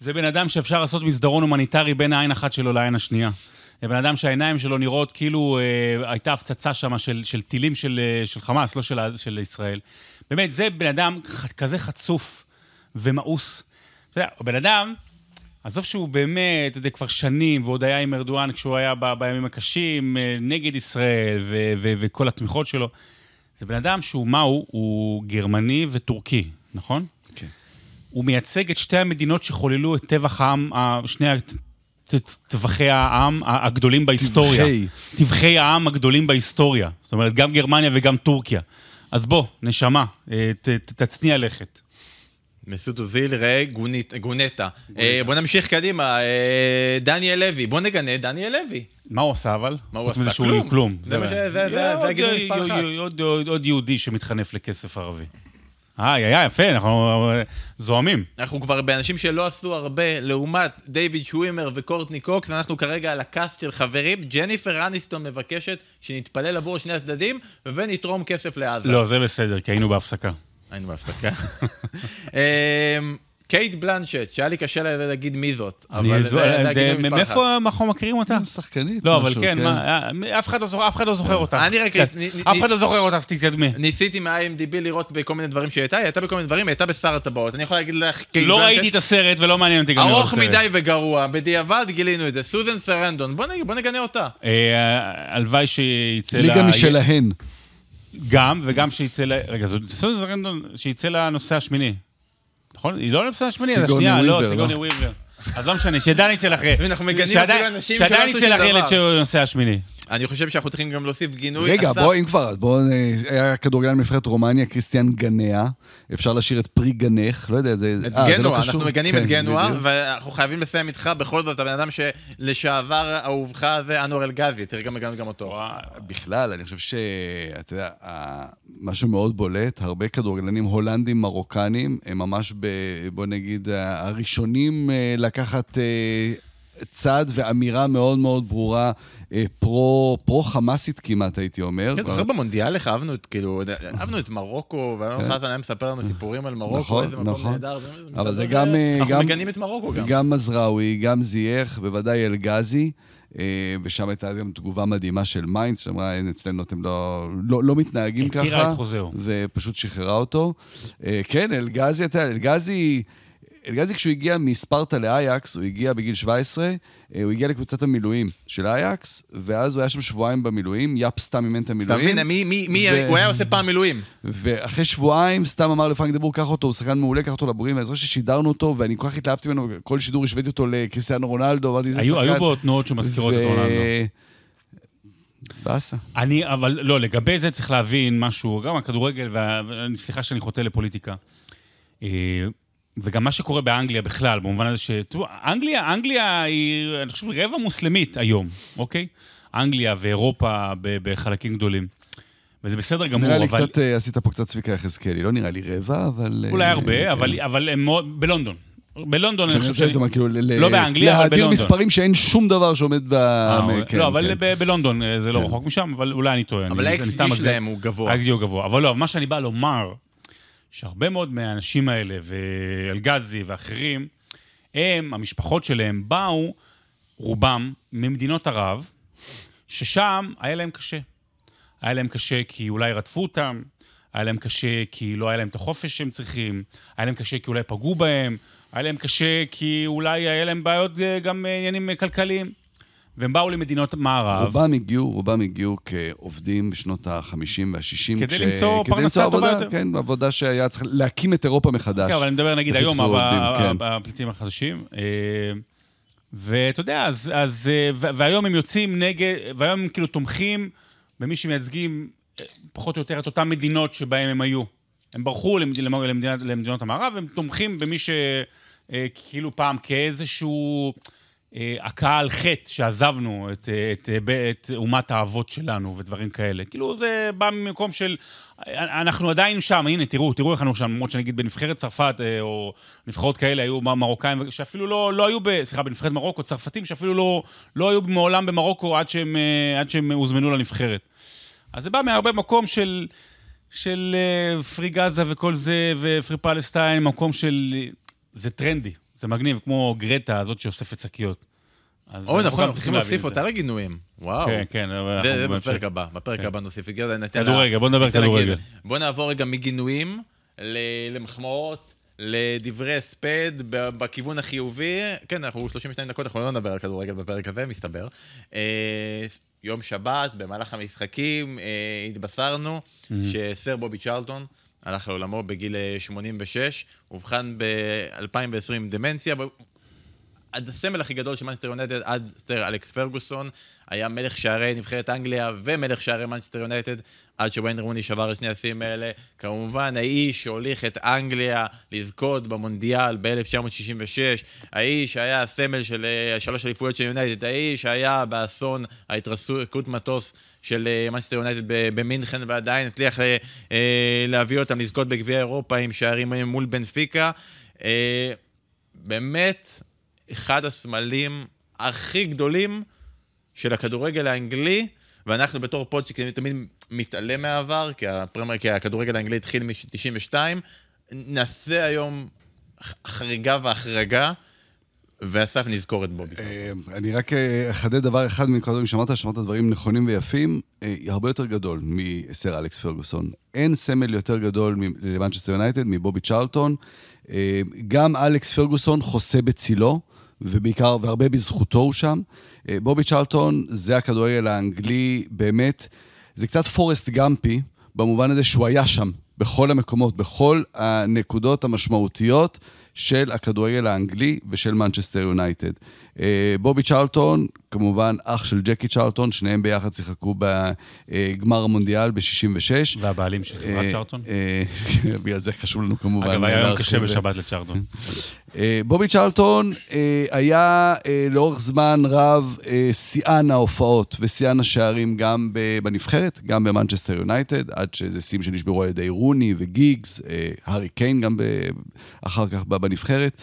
B: זה בן אדם שאפשר לעשות מסדרון הומניטרי בין העין אחת שלו לעין השנייה. זה בן אדם שהעיניים שלו נראות כאילו אה, הייתה הפצצה שם של, של טילים של, אה, של חמאס, לא של, של ישראל. באמת, זה בן אדם כזה חצוף ומאוס. אתה יודע, בן אדם עזוב שהוא באמת, אתה יודע, כבר שנים, ועוד היה עם ארדואן כשהוא היה ב, בימים הקשים, אה, נגד ישראל ו- ו- וכל התמיכות שלו. זה בן אדם שהוא, מה הוא? הוא גרמני וטורקי, נכון? כן. הוא מייצג את שתי המדינות שחוללו את טבח העם, שני טבחי העם הגדולים בהיסטוריה. טבחי. טבחי העם הגדולים בהיסטוריה. זאת אומרת, גם גרמניה וגם טורקיה. אז בוא, נשמה, אה, ת, ת, תצניע לכת.
A: מסות אוזיל, ראה גונטה. אה, בוא נמשיך קדימה, אה, דניאל לוי, בוא נגנה דניאל לוי.
B: מה הוא עשה אבל?
A: מה הוא עשה? כלום.
B: כלום.
A: זה מה ש... זה הגינוי מספר אחת.
B: עוד יהודי שמתחנף לכסף ערבי. אה, היה יפה, אנחנו אה, זוהמים.
A: אנחנו כבר באנשים שלא עשו הרבה, לעומת דיוויד שווימר וקורטני קוקס, אנחנו כרגע על הקאסט של חברים. ג'ניפר אניסטון מבקשת שנתפלל עבור שני הצדדים ונתרום כסף לעזה.
B: לא, זה בסדר, כי היינו בהפסקה.
A: היינו בהפסקה. אמ, קייט בלנשט, שהיה לי קשה להגיד מי זאת, אבל זה
B: להגיד מאיפה אנחנו מכירים אותה?
C: שחקנית.
B: לא, אבל כן, אה, אף אחד לא זוכר אותה.
A: אני רק...
B: אף אחד לא זוכר אותה, אז תתקדמי.
A: ניסיתי מ-IMDb לראות בכל מיני דברים שהיא הייתה, היא הייתה בכל מיני דברים, היא הייתה בשר הטבעות. אני יכול להגיד לך.
B: לא ראיתי את הסרט ולא מעניין אותי גם
A: לראות סרט. ארוך מדי וגרוע, בדיעבד גילינו את זה. סוזן סרנדון, בוא נגנה אותה.
B: אה, הלוואי שיצא לה...
C: ליגה משלהן.
B: גם, וגם שיצא ל... רגע, זאת סוזן רנדון שיצא לנושא השמיני. נכון? היא לא לנושא השמיני, זה השנייה, לא, סיגוני לא. וויבר. אז לא משנה, שעדיין יצא לך...
A: אנחנו מגנים אפילו אנשים שלא עשו
B: שעדיין יצא לך ילד שהוא נושא השמיני.
A: אני חושב שאנחנו צריכים גם להוסיף גינוי.
C: רגע, בוא, אם כבר, בוא, אה, היה כדורגלן מנבחרת רומניה, קריסטיאן גנאה. אפשר לשיר את פרי גנך, לא יודע, זה...
A: את אה, גנוע, לא אנחנו מגנים כן, את גנוע, ואנחנו חייבים לסיים איתך בכל זאת, הבן אדם שלשעבר אהובך זה אנואר אלגזי, תראה גם גם אותו.
C: בכלל, אני חושב שאתה יודע, משהו מאוד בולט, הרבה כדורגלנים הולנדים, מרוקנים, הם ממש, ב, בוא נגיד, הראשונים אה, לקחת... צעד ואמירה מאוד מאוד ברורה, אה, פרו, פרו-חמאסית כמעט, הייתי אומר.
A: כן, זוכר במונדיאל איך אהבנו את, כאילו, אהבנו את מרוקו, כן. חזן היה מספר לנו סיפורים על מרוקו, נכון, איזה מקום נכון. נהדר.
C: אבל זה גם...
A: אה, אנחנו מגנים את מרוקו גם.
C: גם מזרעוי, גם זייח, בוודאי אל גאזי. אה, ושם הייתה גם תגובה מדהימה של מיינץ, שאמרה, אין, אצלנו אתם לא, לא, לא מתנהגים ככה.
B: הפרה את חוזהו.
C: ופשוט שחררה אותו. כן, אלגזי, אתה יודע, אלגזי... אלגזי, כשהוא הגיע מספרטה לאייקס, הוא הגיע בגיל 17, אה, הוא הגיע לקבוצת המילואים של אייקס, ואז הוא היה שם שבועיים במילואים, יאפ סתם אימן את
A: אתה
C: המילואים.
A: מבין, מי, מי, מי,
C: ו-
A: הוא היה עושה פעם מילואים.
C: ואחרי שבועיים, סתם אמר לפרנק דבור, קח אותו, הוא שחקן מעולה, קח אותו לבוגרים, ואני זוכר ששידרנו אותו, ואני כל כך התלהבתי ממנו, כל שידור השוויתי אותו לקריסטיאנו רונלדו, אמרתי, איזה שחקן.
B: היו בו תנועות שמזכירות את רונלדו.
C: באסה.
B: אני, אבל לא, לגבי זה צריך להבין משהו, גם הכדורגל, וה- וסליחה שאני חוטא לפוליטיקה. וגם מה שקורה באנגליה בכלל, במובן הזה ש... תראו, אנגליה, אנגליה היא, אני חושב, רבע מוסלמית היום, אוקיי? אנגליה ואירופה ב- בחלקים גדולים. וזה בסדר גמור,
C: נראה לי
B: אבל...
C: קצת, אה, עשית פה קצת צביקה יחזקאלי, לא נראה לי רבע, אבל...
B: אולי
C: אה,
B: הרבה,
C: כן.
B: אבל, אבל הם מאוד... בלונדון. בלונדון אני חושב ש...
C: שזה מה, כאילו,
B: לא באנגליה, אבל
C: להאדיר
B: בלונדון.
C: מספרים שאין שום דבר שעומד ב...
B: אה,
C: כן,
B: לא, אבל
C: כן.
B: בלונדון זה לא. רחוק משם, אבל אולי אני טועה.
A: אבל
B: מגזים.
A: שלהם הוא גבוה.
B: ה-XG הוא גבוה. אבל לא, מה שאני בא לומר, שהרבה מאוד מהאנשים האלה, ואלגזי ואחרים, הם, המשפחות שלהם, באו, רובם, ממדינות ערב, ששם היה להם קשה. היה להם קשה כי אולי רדפו אותם, היה להם קשה כי לא היה להם את החופש שהם צריכים, היה להם קשה כי אולי פגעו בהם, היה להם קשה כי אולי היה להם בעיות אה, גם אה, עניינים אה, כלכליים. והם באו למדינות מערב.
C: רובם הגיעו, רובם הגיעו כעובדים בשנות ה-50 וה-60.
B: כדי למצוא פרנסה טובה
C: עבודה,
B: יותר.
C: כן, עבודה שהיה צריך להקים את אירופה מחדש.
B: כן, אבל אני מדבר נגיד היום,
C: כן.
B: הפליטים החדשים. אה, ואתה יודע, אז, אז, אה, והיום הם יוצאים נגד, והיום הם כאילו תומכים במי שמייצגים אה, פחות או יותר את אותן מדינות שבהן הם היו. הם ברחו למד, למ- למדינת, למדינות המערב, הם תומכים במי שכאילו פעם כאיזשהו אה, הכאה על חטא שעזבנו את, אה, את, אה, ב- את אומת האבות שלנו ודברים כאלה. כאילו זה בא ממקום של, אה, אנחנו עדיין שם, הנה תראו, תראו איך אנחנו שם, למרות שנגיד בנבחרת צרפת אה, או נבחרות כאלה היו מרוקאים שאפילו לא, לא היו, ב, סליחה, בנבחרת מרוקו, צרפתים שאפילו לא, לא היו מעולם במרוקו עד שהם, אה, עד שהם הוזמנו לנבחרת. אז זה בא מהרבה מקום של, של אה, פרי גאזה וכל זה, ופרי פלסטיין, מקום של... זה טרנדי, זה מגניב, כמו גרטה הזאת שאוספת שקיות. אז
A: אוי,
B: אנחנו
A: נכון, אנחנו צריכים להוסיף. אותה לגינויים. וואו.
B: כן, כן, אבל
A: זה. בפרק הבא, בפרק
B: כן.
A: הבא נוסיף.
B: כדורגל, בוא נדבר כדורגל.
A: בוא נעבור רגע מגינויים למחמאות, לדברי הספד בכיוון החיובי. כן, אנחנו 32 דקות, אנחנו לא נדבר על כדורגל בפרק הזה, מסתבר. אה, יום שבת, במהלך המשחקים, אה, התבשרנו שסר בובי צ'רלטון הלך לעולמו בגיל אה, 86, אובחן ב-2020 עם דמנציה. עד הסמל הכי גדול של מנצ'סטר יונייטד, עד סר אלכס פרגוסון, היה מלך שערי נבחרת אנגליה ומלך שערי מנצ'סטר יונייטד, עד שוויין רוני שבר את שני השיאים האלה. כמובן, האיש שהוליך את אנגליה לזכות במונדיאל ב-1966, האיש שהיה הסמל של אה, שלוש אליפויות של יונייטד, האיש שהיה באסון ההתרסקות מטוס של אה, מנצ'סטר יונייטד במינכן, ועדיין הצליח אה, להביא אותם לזכות בגביע אירופה עם שערים מול בנפיקה. באמת, אחד הסמלים הכי גדולים של הכדורגל האנגלי, ואנחנו בתור פודשיקט תמיד מתעלם מהעבר, כי, הפרמר, כי הכדורגל האנגלי התחיל מ-92, נעשה היום חריגה והחרגה, ואסף נזכור את בובי.
C: אה, אני רק אה, אחדד דבר אחד מכל הדברים שאמרת, שאמרת דברים נכונים ויפים, אה, הרבה יותר גדול מסר אלכס פרגוסון. אין סמל יותר גדול למנצ'סטר יונייטד מבובי צ'רלטון. גם אלכס פרגוסון חוסה בצילו, ובעיקר, והרבה בזכותו הוא שם. אה, בובי צ'רלטון זה הכדורגל האנגלי, באמת, זה קצת פורסט גמפי, במובן הזה שהוא היה שם, בכל המקומות, בכל הנקודות המשמעותיות של הכדורגל האנגלי ושל מנצ'סטר יונייטד. אה, בובי צ'רלטון, כמובן אח של ג'קי צ'רלטון, שניהם ביחד שיחקו בגמר המונדיאל ב-66.
B: והבעלים של חברת צ'רלטון?
C: בגלל זה חשוב לנו כמובן.
B: אגב, היה יום קשה. בשבת לצ'רלטון.
C: אה, בובי צ'רלטון אה, היה אה, לאורך זמן רב אה, שיאן ההופעות ושיאן השערים גם בנבחרת, גם במנצ'סטר יונייטד, עד שזה שיאים שנשברו על ידי רוני וגיגס, אה, הארי קיין גם אחר כך בנבחרת.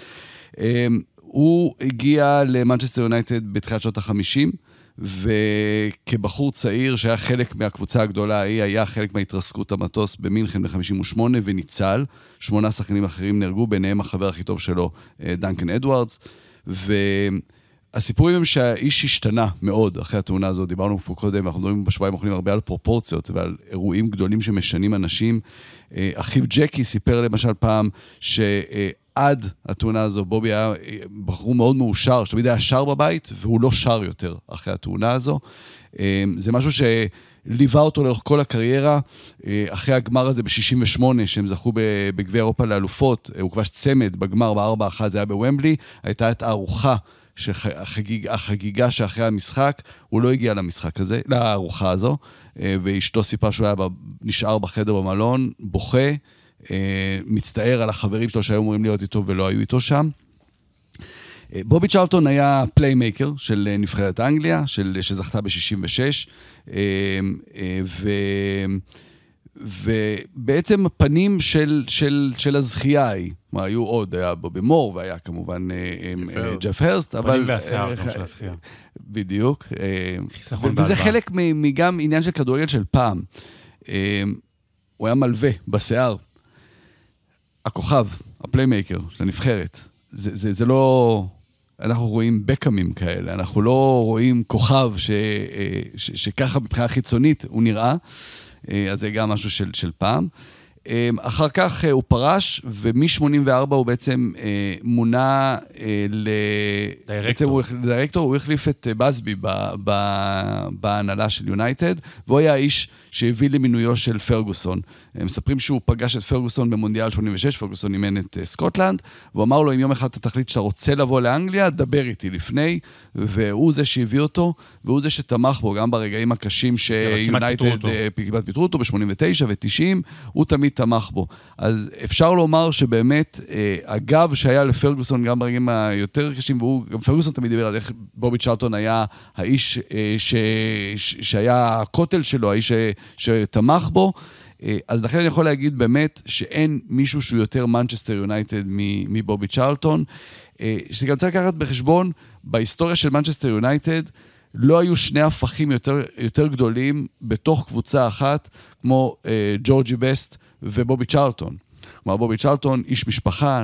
C: אה, הוא הגיע למנצ'סטר יונייטד בתחילת שנות ה-50, וכבחור צעיר שהיה חלק מהקבוצה הגדולה ההיא, היה חלק מהתרסקות המטוס במינכן ב-58 וניצל. שמונה שחקנים אחרים נהרגו, ביניהם החבר הכי טוב שלו, אה, דנקן אדוארדס. והסיפורים הם שהאיש השתנה מאוד אחרי התאונה הזאת. דיברנו פה קודם, אנחנו מדברים בשבועיים האחרונים הרבה על פרופורציות ועל אירועים גדולים שמשנים אנשים. אה, אחיו ג'קי סיפר למשל פעם ש... אה, עד התאונה הזו, בובי היה בחור מאוד מאושר, שתמיד היה שר בבית, והוא לא שר יותר אחרי התאונה הזו. זה משהו שליווה אותו לאורך כל הקריירה. אחרי הגמר הזה ב-68, שהם זכו בגביע אירופה לאלופות, הוא כבש צמד בגמר ב-4-1, זה היה בוומבלי, הייתה את הארוחה. שהחגיג, החגיגה שאחרי המשחק, הוא לא הגיע למשחק הזה, לארוחה הזו, ואשתו סיפרה שהוא היה נשאר בחדר במלון, בוכה, מצטער על החברים שלו שהיו אמורים להיות איתו ולא היו איתו שם. בובי צ'רלטון היה פליימייקר של נבחרת אנגליה, של, שזכתה ב-66, ו... ובעצם הפנים של, של, של הזכייה ההיא, כלומר, היו עוד, היה בובי מור, והיה כמובן ג'ף הרסט, אבל...
B: פנים והשיער של הזכייה.
C: בדיוק.
B: חיסכון
C: וזה
B: בהלוואה.
C: חלק מגם עניין של כדורגל של פעם. הוא היה מלווה בשיער. הכוכב, הפליימייקר של הנבחרת, זה, זה, זה לא... אנחנו רואים בקאמים כאלה, אנחנו לא רואים כוכב ש, ש, שככה מבחינה חיצונית הוא נראה. אז זה גם משהו של, של פעם. אחר כך הוא פרש, ומ-84 הוא בעצם מונה ל...
B: דירקטור.
C: דירקטור, הוא החליף את בסבי בהנהלה של יונייטד, והוא היה האיש שהביא למינויו של פרגוסון. מספרים שהוא פגש את פרגוסון במונדיאל 86, פרגוסון אימן את סקוטלנד, והוא אמר לו, אם יום אחד אתה תחליט שאתה רוצה לבוא לאנגליה, דבר איתי לפני, והוא זה שהביא אותו, והוא זה שתמך בו, גם ברגעים הקשים שיונייטד כמעט פיטרו אותו ב-89 ו-90, הוא תמיד תמך בו. אז אפשר לומר שבאמת, הגב שהיה לפרגוסון גם ברגעים היותר קשים, והוא, גם פרגוסון תמיד דיבר על איך בובי צ'רטון היה האיש ש, ש, שהיה הכותל שלו, האיש ש, שתמך בו. אז לכן אני יכול להגיד באמת שאין מישהו שהוא יותר מנצ'סטר יונייטד מבובי צ'רלטון. שגם צריך לקחת בחשבון, בהיסטוריה של מנצ'סטר יונייטד, לא היו שני הפכים יותר, יותר גדולים בתוך קבוצה אחת, כמו אה, ג'ורג'י בסט ובובי צ'רלטון. כלומר, בובי צ'רלטון, איש משפחה, אה,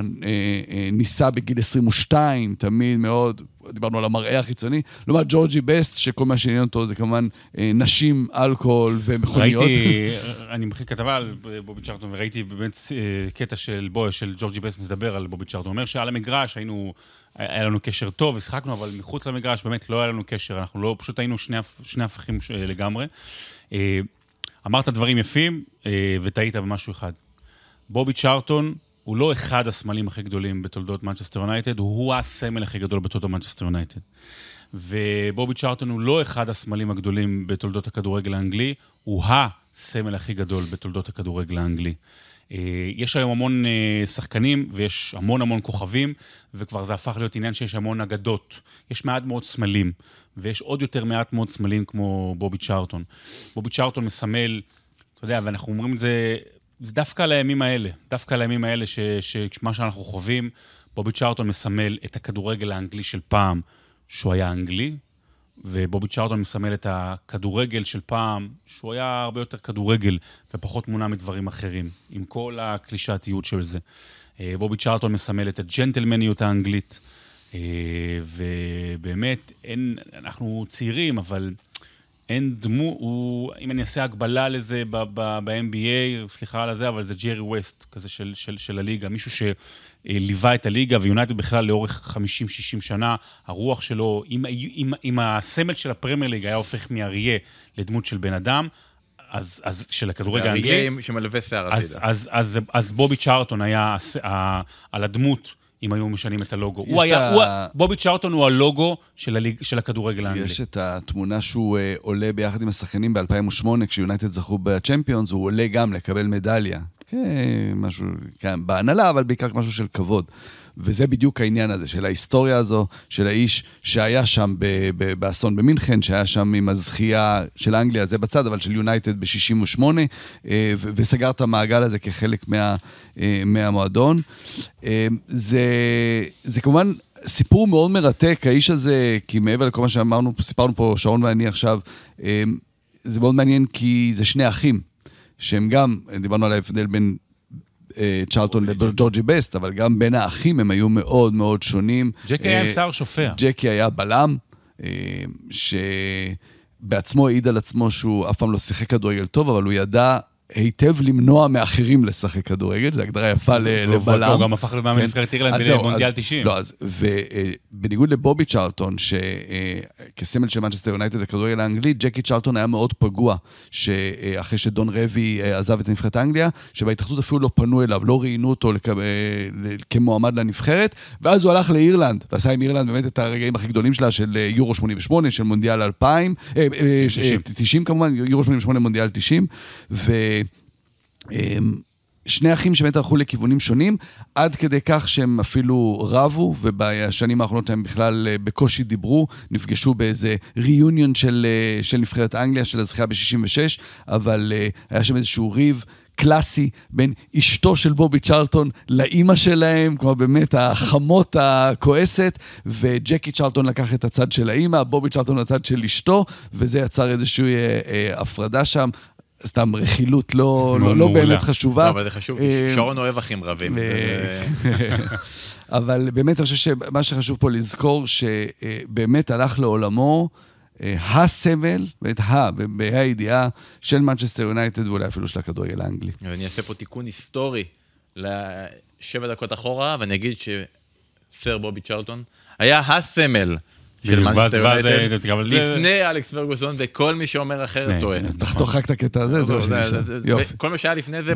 C: אה, נישא בגיל 22, תמיד מאוד, דיברנו על המראה החיצוני, לעומת ג'ורג'י בסט, שכל מה שעניין אותו זה כמובן אה, נשים, אלכוהול ומכוניות.
B: ראיתי, אני מכיר כתבה על בובי צ'רלטון, וראיתי באמת קטע של בו, של ג'ורג'י בסט מדבר על בובי צ'רלטון. הוא אומר שעל המגרש היינו, היה לנו קשר טוב ושחקנו, אבל מחוץ למגרש באמת לא היה לנו קשר, אנחנו לא, פשוט היינו שני, שני הפכים לגמרי. אמרת דברים יפים, וטעית במשהו אחד. בובי צ'רלטון הוא לא אחד הסמלים הכי גדולים בתולדות מנצ'סטר יונייטד, הוא הסמל הכי גדול בתולדות מנצ'סטר יונייטד. ובובי צ'רלטון הוא לא אחד הסמלים הגדולים בתולדות הכדורגל האנגלי, הוא הסמל הכי גדול בתולדות הכדורגל האנגלי. יש היום המון שחקנים ויש המון המון כוכבים, וכבר זה הפך להיות עניין שיש המון אגדות. יש מעט מאוד סמלים, ויש עוד יותר מעט מאוד סמלים כמו בובי צ'רטון. בובי צ'רטון מסמל, אתה יודע, ואנחנו אומרים את זה זה דווקא על הימים האלה, דווקא על הימים האלה, שמה שאנחנו חווים, בובי צ'רטון מסמל את הכדורגל האנגלי של פעם, שהוא היה אנגלי, ובובי צ'רטון מסמל את הכדורגל של פעם, שהוא היה הרבה יותר כדורגל ופחות מונע מדברים אחרים, עם כל הקלישאתיות של זה. בובי צ'רטון מסמל את הג'נטלמניות האנגלית, ובאמת, אין, אנחנו צעירים, אבל... אין דמו, הוא, אם אני אעשה הגבלה לזה ב-NBA, סליחה על זה, אבל זה ג'רי ווסט כזה של, של, של הליגה, מישהו שליווה את הליגה, ויונייטד בכלל לאורך 50-60 שנה, הרוח שלו, אם, אם, אם הסמל של הפרמייר ליג היה הופך מאריה לדמות של בן אדם, אז, אז של הכדורגל האנגלי,
A: אריה שמלווה שיער
B: אז,
A: הצידה.
B: אז, אז, אז בובי צ'רטון היה הס- ה- על הדמות. אם היו משנים את הלוגו. הוא היה,
C: ה-
B: הוא, בובי צ'רטון הוא הלוגו של, הליג, של הכדורגל האנגלי.
C: יש את התמונה שהוא אה, עולה ביחד עם השחקנים ב-2008, כשיונייטד זכו בצ'מפיונס, הוא עולה גם לקבל מדליה. כן, משהו, כן, בהנהלה, אבל בעיקר משהו של כבוד. וזה בדיוק העניין הזה, של ההיסטוריה הזו, של האיש שהיה שם ב- ב- באסון במינכן, שהיה שם עם הזכייה של אנגליה, זה בצד, אבל של יונייטד ב-68, אה, ו- וסגר את המעגל הזה כחלק מה, אה, מהמועדון. אה, זה, זה כמובן סיפור מאוד מרתק, האיש הזה, כי מעבר לכל מה שאמרנו, סיפרנו פה, שרון ואני עכשיו, זה מאוד מעניין כי זה שני אחים, שהם גם, דיברנו על ההבדל בין צ'רלטון לג'ורג'י בסט, אבל גם בין האחים הם היו מאוד מאוד שונים.
B: ג'קי היה עם
C: אה,
B: שיער שופע.
C: ג'קי היה בלם, אה, שבעצמו העיד על עצמו שהוא אף פעם לא שיחק כדורגל טוב, אבל הוא ידע היטב למנוע מאחרים לשחק כדורגל, זו הגדרה יפה לבלם.
B: הוא גם הפך למאמן
C: כן.
B: נבחרת אירלנד במונדיאל
C: אז-
B: 90.
C: לא, אז, ובניגוד לבובי צ'רלטון, שכסמל של מנצ'סטר יונייטד בכדורגל האנגלי, ג'קי צ'רלטון היה מאוד פגוע, שאחרי שדון רבי אה, עזב את נבחרת אנגליה, שבהתאחדות אפילו לא פנו אליו, לא ראיינו אותו לכ... אה, כמועמד לנבחרת, ואז הוא הלך לאירלנד, ועשה עם אירלנד באמת את הרגעים הכי גדולים שלה, של אה, יורו 88, של מונדיאל 2000, אה, אה,
B: 90.
C: 90 כמובן, יורו 88, מונדיאל 90, ו... אמ, שני אחים שבאמת הלכו לכיוונים שונים, עד כדי כך שהם אפילו רבו, ובשנים האחרונות הם בכלל אה, בקושי דיברו, נפגשו באיזה ריוניון של, אה, של נבחרת אנגליה, של הזכייה ב-66, אבל אה, היה שם איזשהו ריב. קלאסי בין אשתו של בובי צ'רלטון לאימא שלהם, כלומר באמת החמות הכועסת, וג'קי צ'רלטון לקח את הצד של האימא, בובי צ'רלטון לצד של אשתו, וזה יצר איזושהי אה, אה, הפרדה שם. סתם רכילות לא, לא, לא. באמת חשובה.
A: לא, אבל זה חשוב,
C: אה,
A: שרון אוהב אחים רבים.
C: אבל באמת אני חושב שמה שחשוב פה לזכור, שבאמת הלך לעולמו אה, הסמל, ואת ה, בה"א הידיעה, של מנצ'סטר יונייטד ואולי אפילו של הכדורגל האנגלי.
A: ואני אעשה פה תיקון היסטורי לשבע דקות אחורה, ואני אגיד שסר בובי צ'רלטון היה הסמל של מנצ'סטר יונייטד, לפני אלכס פרגוסון, וכל מי שאומר אחרת טועה.
B: נכון.
C: תחתוך רק את הקטע הזה, זהו
A: זה-
C: שנשאר.
A: זה- זה-
C: יופי.
A: כל מה שהיה לפני זה,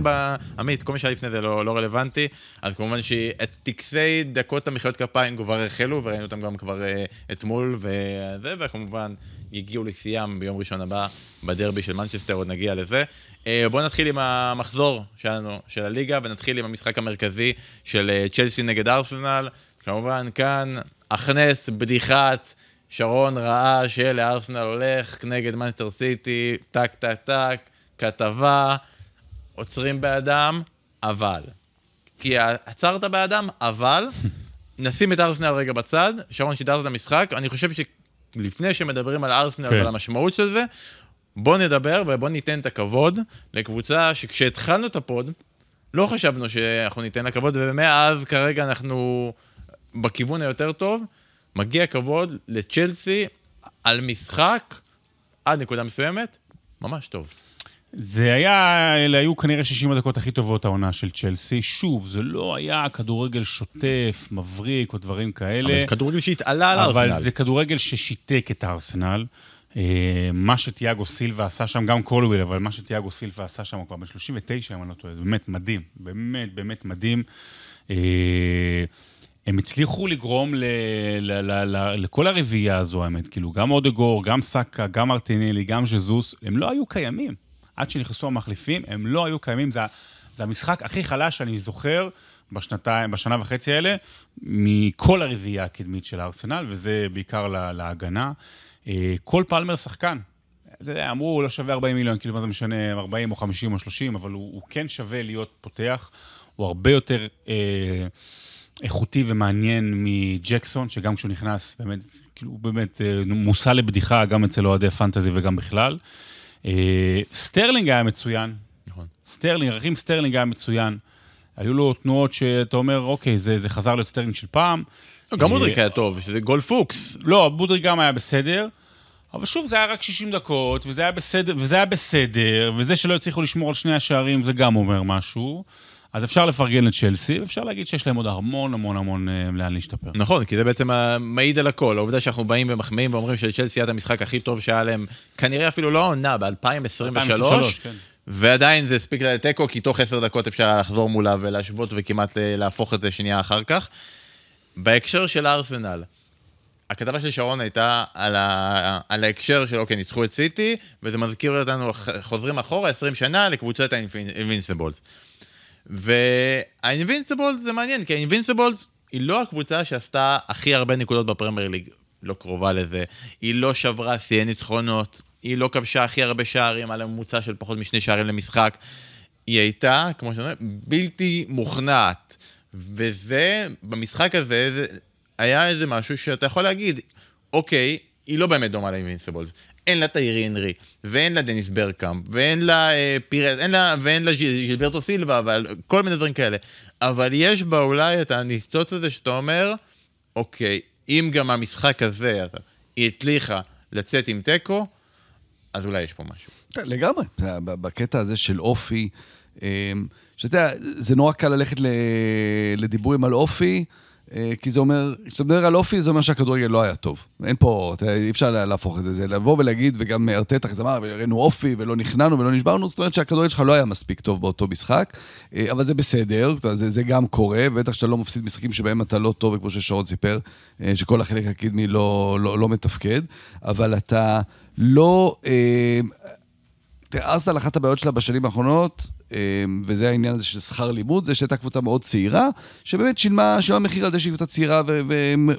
A: עמית, כל מה שהיה לפני זה לא לא רלוונטי, אז כמובן שאת טקסי דקות המחיאות כפיים כבר החלו, וראינו אותם גם כבר אה, אתמול, וזה, וכמובן יגיעו לשיאם ביום ראשון הבא בדרבי של מנצ'סטר, עוד נגיע לזה. אה, בואו נתחיל עם המחזור שלנו, של הליגה, ונתחיל עם המשחק המרכזי של אה, צ'לסי נגד ארסנל. כמובן, כאן, הכנס, בדיחת, שרון ראה שלארסנל הולך נגד מנסטר סיטי, טק טק טק, כתבה, עוצרים באדם, אבל. כי עצרת באדם, אבל, נשים את ארסנל רגע בצד, שרון שידרת את המשחק, אני חושב שלפני שמדברים על ארסנל
B: כן.
A: ועל המשמעות של זה, בוא נדבר ובוא ניתן את הכבוד לקבוצה שכשהתחלנו את הפוד, לא חשבנו שאנחנו ניתן לה כבוד, ומאז כרגע אנחנו בכיוון היותר טוב. מגיע כבוד לצ'לסי על משחק עד נקודה מסוימת, ממש טוב.
B: זה היה, אלה היו כנראה 60 הדקות הכי טובות העונה של צ'לסי. שוב, זה לא היה כדורגל שוטף, מבריק או דברים כאלה.
A: אבל כדורגל שהתעלה על
B: אבל
A: ארסנל.
B: זה כדורגל ששיתק את הארסנל. אה, מה שתיאגו סילבה עשה שם, גם קולוויל, אבל מה שתיאגו סילבה עשה שם, הוא כבר בן 39, אם אני לא טועה, זה באמת מדהים, באמת, באמת מדהים. אה, הם הצליחו לגרום ל, ל, ל, ל, לכל הרביעייה הזו, האמת, כאילו, גם אודגור, גם סאקה, גם מרטינלי, גם ז'זוס, הם לא היו קיימים. עד שנכנסו המחליפים, הם לא היו קיימים. זה, זה המשחק הכי חלש שאני זוכר בשנתיים, בשנה וחצי האלה, מכל הרביעייה הקדמית של הארסנל, וזה בעיקר לה, להגנה. אה, קול פלמר שחקן. אתה יודע, אמרו, הוא לא שווה 40 מיליון, כאילו, מה זה משנה, 40 או 50 או 30, אבל הוא, הוא כן שווה להיות פותח. הוא הרבה יותר אה, איכותי ומעניין מג'קסון, שגם כשהוא נכנס, באמת, כאילו, הוא באמת אה, מושא לבדיחה, גם אצל אוהדי פנטזי וגם בכלל. אה, סטרלינג היה מצוין,
A: נכון.
B: סטרלינג, ראחים סטרלינג היה מצוין. היו לו תנועות שאתה אומר, אוקיי, זה, זה חזר להיות סטרלינג של פעם.
A: גם
B: אה,
A: מודריק היה טוב, שזה גול פוקס.
B: לא, בודריק גם היה בסדר, אבל שוב, זה היה רק 60 דקות, וזה היה בסדר, וזה היה בסדר, וזה שלא הצליחו לשמור על שני השערים, זה גם אומר משהו. אז אפשר לפרגן לצ'לסי, ואפשר להגיד שיש להם עוד המון המון המון אה, לאן להשתפר.
A: נכון, כי זה בעצם מעיד על הכל. העובדה שאנחנו באים ומחמיאים ואומרים שלצ'לסי היה את המשחק הכי טוב שהיה להם, כנראה אפילו לא העונה, ב-2023,
B: 2023, כן.
A: ועדיין זה הספיק לתיקו, כי תוך עשר דקות אפשר היה לחזור מולה ולהשוות וכמעט אה, להפוך את זה שנייה אחר כך. בהקשר של ארסנל, הכתבה של שרון הייתה על, ה... על ההקשר של אוקיי, ניצחו את סיטי, וזה מזכיר אותנו, חוזרים אחורה 20 שנה לקבוצת האינבינסיבולס. והאינבינסיבולס זה מעניין, כי האינבינסיבולס היא לא הקבוצה שעשתה הכי הרבה נקודות בפרמייר ליג, לא קרובה לזה, היא לא שברה שיאי ניצחונות, היא לא כבשה הכי הרבה שערים על הממוצע של פחות משני שערים למשחק. היא הייתה, כמו שאתה אומר, בלתי מוכנעת. וזה, במשחק הזה, זה היה איזה משהו שאתה יכול להגיד, אוקיי, היא לא באמת דומה לאינבינסיבולס. אין לה טיירי הנרי, ואין לה דניס ברקאמפ, ואין לה אה, פירס, אין לה, ואין לה ז'יל- ז'ילברטו סילבה, אבל כל מיני דברים כאלה. אבל יש בה אולי את הניצוץ הזה שאתה אומר, אוקיי, אם גם המשחק הזה, היא הצליחה לצאת עם תיקו, אז אולי יש פה משהו.
C: כן, לגמרי, בקטע הזה של אופי, אמ, שאתה יודע, זה נורא קל ללכת לדיבורים על אופי, כי זה אומר, כשאתה מדבר על אופי, זה אומר שהכדורגל לא היה טוב. אין פה, אי אפשר לה- להפוך את זה, זה לבוא ולהגיד, וגם ארטטה כזה אמר, הראינו אופי ולא נכנענו ולא נשברנו, זאת אומרת שהכדורגל שלך לא היה מספיק טוב באותו משחק, אה, אבל זה בסדר, זה, זה גם קורה, בטח שאתה לא מפסיד משחקים שבהם אתה לא טוב, כמו ששרון סיפר, אה, שכל החלק הקדמי לא, לא, לא מתפקד, אבל אתה לא... אה, ארסנל, אחת הבעיות שלה בשנים האחרונות, אה, וזה העניין הזה של שכר לימוד, זה שהייתה קבוצה מאוד צעירה, שבאמת שילמה, שילמה מחיר על זה שהיא קבוצה צעירה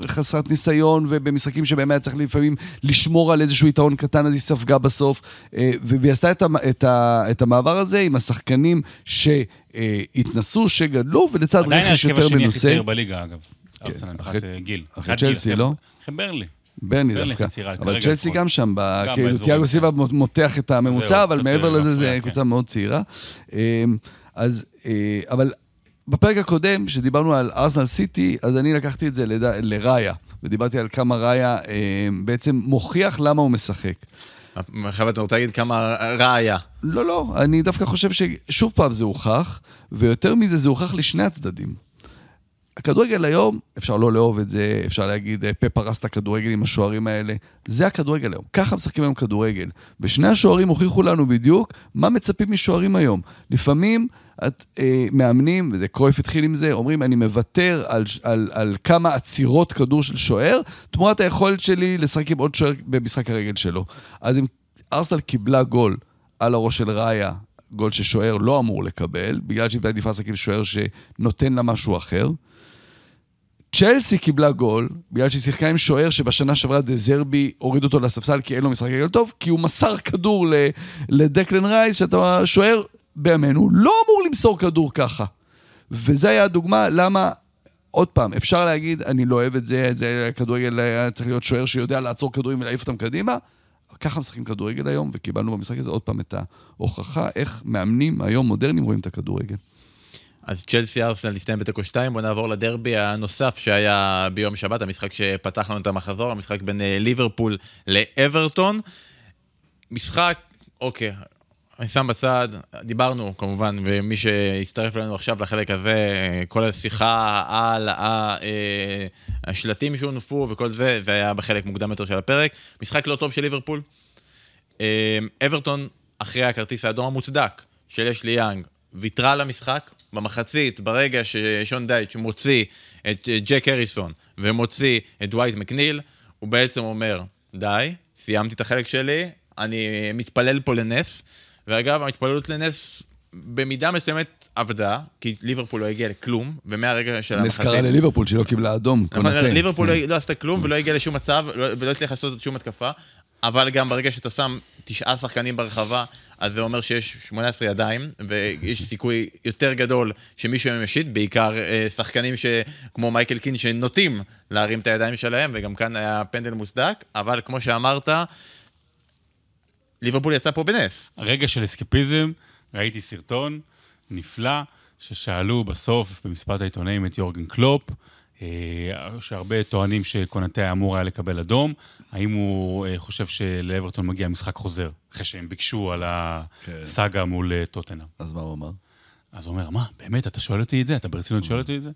C: וחסרת ניסיון, ובמשחקים שבהם היה צריך לפעמים לשמור על איזשהו יתרון קטן, אז היא ספגה בסוף. אה, והיא עשתה את, את, את המעבר הזה עם השחקנים שהתנסו, שגדלו, ולצד
B: עדיין
C: רכש
B: ההרכב
C: יותר
B: השני הכי
C: מנוסה.
B: צעיר בליגה, אגב.
C: כן,
B: ארסנל,
C: אחרי-
B: אה, גיל.
C: אחרי צ'לסי,
B: אחרי-
C: לא?
B: אחרי ברלי.
C: ברני
B: ברלי
C: דווקא. אבל צ'לסי. גם שם, כאילו תיאגו. סיבה מותח את הממוצע, אבל מעבר
B: אה,
C: לזה, זה
B: כן.
C: קבוצה מאוד צעירה. אמ, אז, אה, אבל בפרק הקודם, כשדיברנו על ארסנל סיטי, אז אני לקחתי את זה לראיה, ודיברתי על כמה ראיה אה, בעצם מוכיח למה הוא משחק.
A: עכשיו אתה רוצה להגיד כמה רע היה.
C: לא, לא, אני דווקא חושב ששוב פעם זה הוכח, ויותר מזה, זה הוכח לשני הצדדים. הכדורגל היום, אפשר לא לאהוב את זה, אפשר להגיד, אה, פפ הרס את הכדורגל עם השוערים האלה. זה הכדורגל היום. ככה משחקים היום כדורגל. ושני השוערים הוכיחו לנו בדיוק מה מצפים משוערים היום. לפעמים את, אה, מאמנים, וזה קרויף התחיל עם זה, אומרים, אני מוותר על, על, על כמה עצירות כדור של שוער, תמורת היכולת שלי לשחק עם עוד שוער במשחק הרגל שלו. אז אם ארסנל קיבלה גול על הראש של ראיה, גול ששוער לא אמור לקבל, בגלל שהיא עדיפה לשחק עם שוער שנותן לה משהו אחר. צ'לסי קיבלה גול, בגלל שהיא שיחקה עם שוער שבשנה שעברה דזרבי הוריד אותו לספסל כי אין לו משחק רגל טוב, כי הוא מסר כדור לדקלן רייס, שאתה שוער בימינו, לא אמור למסור כדור ככה. וזה היה הדוגמה למה, עוד פעם, אפשר להגיד, אני לא אוהב את זה, זה הכדורגל היה צריך להיות שוער שיודע לעצור כדורים ולהעיף אותם קדימה. ככה משחקים כדורגל היום, וקיבלנו במשחק הזה עוד פעם את ההוכחה איך מאמנים היום מודרניים רואים את הכדורגל.
A: אז צ'לסי ארסנל הסתיים בתיקו 2, בוא נעבור לדרבי הנוסף שהיה ביום שבת, המשחק שפתח לנו את המחזור, המשחק בין אה, ליברפול לאברטון. משחק, אוקיי, אני שם בצד, דיברנו כמובן, ומי שהצטרף אלינו עכשיו לחלק הזה, אה, כל השיחה על אה, השלטים שהונפו וכל זה, זה היה בחלק מוקדם יותר של הפרק. משחק לא טוב של ליברפול. אברטון, אחרי הכרטיס האדום המוצדק של אשלי יאנג, ויתרה על המשחק במחצית, ברגע ששון דייץ' מוציא את אה, ג'ק הריסון ומוציא את דווייט מקניל, הוא בעצם אומר, די, סיימתי את החלק שלי, אני מתפלל פה לנס, ואגב, ההתפללות לנס במידה מסוימת עבדה, כי ליברפול לא הגיע לכלום, ומהרגע של
C: נס קרה לליברפול שהיא לא קיבלה אדום,
A: נכון. ליברפול
C: כן.
A: לא- לא עשתה כלום ולא הגיעה לשום מצב לא- ולא הצליחה לעשות שום התקפה, אבל גם ברגע שאתה שם תשעה שחקנים ברחבה, אז זה אומר שיש 18 ידיים, ויש סיכוי יותר גדול שמישהו מהם ישית, בעיקר אה, שחקנים ש- כמו מייקל קין שנוטים להרים את הידיים שלהם, וגם כאן היה פנדל מוצדק, אבל כמו שאמרת, ליברפול יצא פה בנס.
B: רגע של אסקפיזם, ראיתי סרטון נפלא, ששאלו בסוף במספר העיתונאים את יורגן קלופ, שהרבה טוענים שקונטה אמור היה לקבל אדום, האם הוא אה, חושב שלאברטון מגיע משחק חוזר, אחרי שהם ביקשו על הסאגה מול אה, טוטנאם.
C: אז מה הוא אמר?
B: אז הוא אומר, מה, באמת, אתה שואל אותי את זה? אתה ברצינות שואל אותי את זה?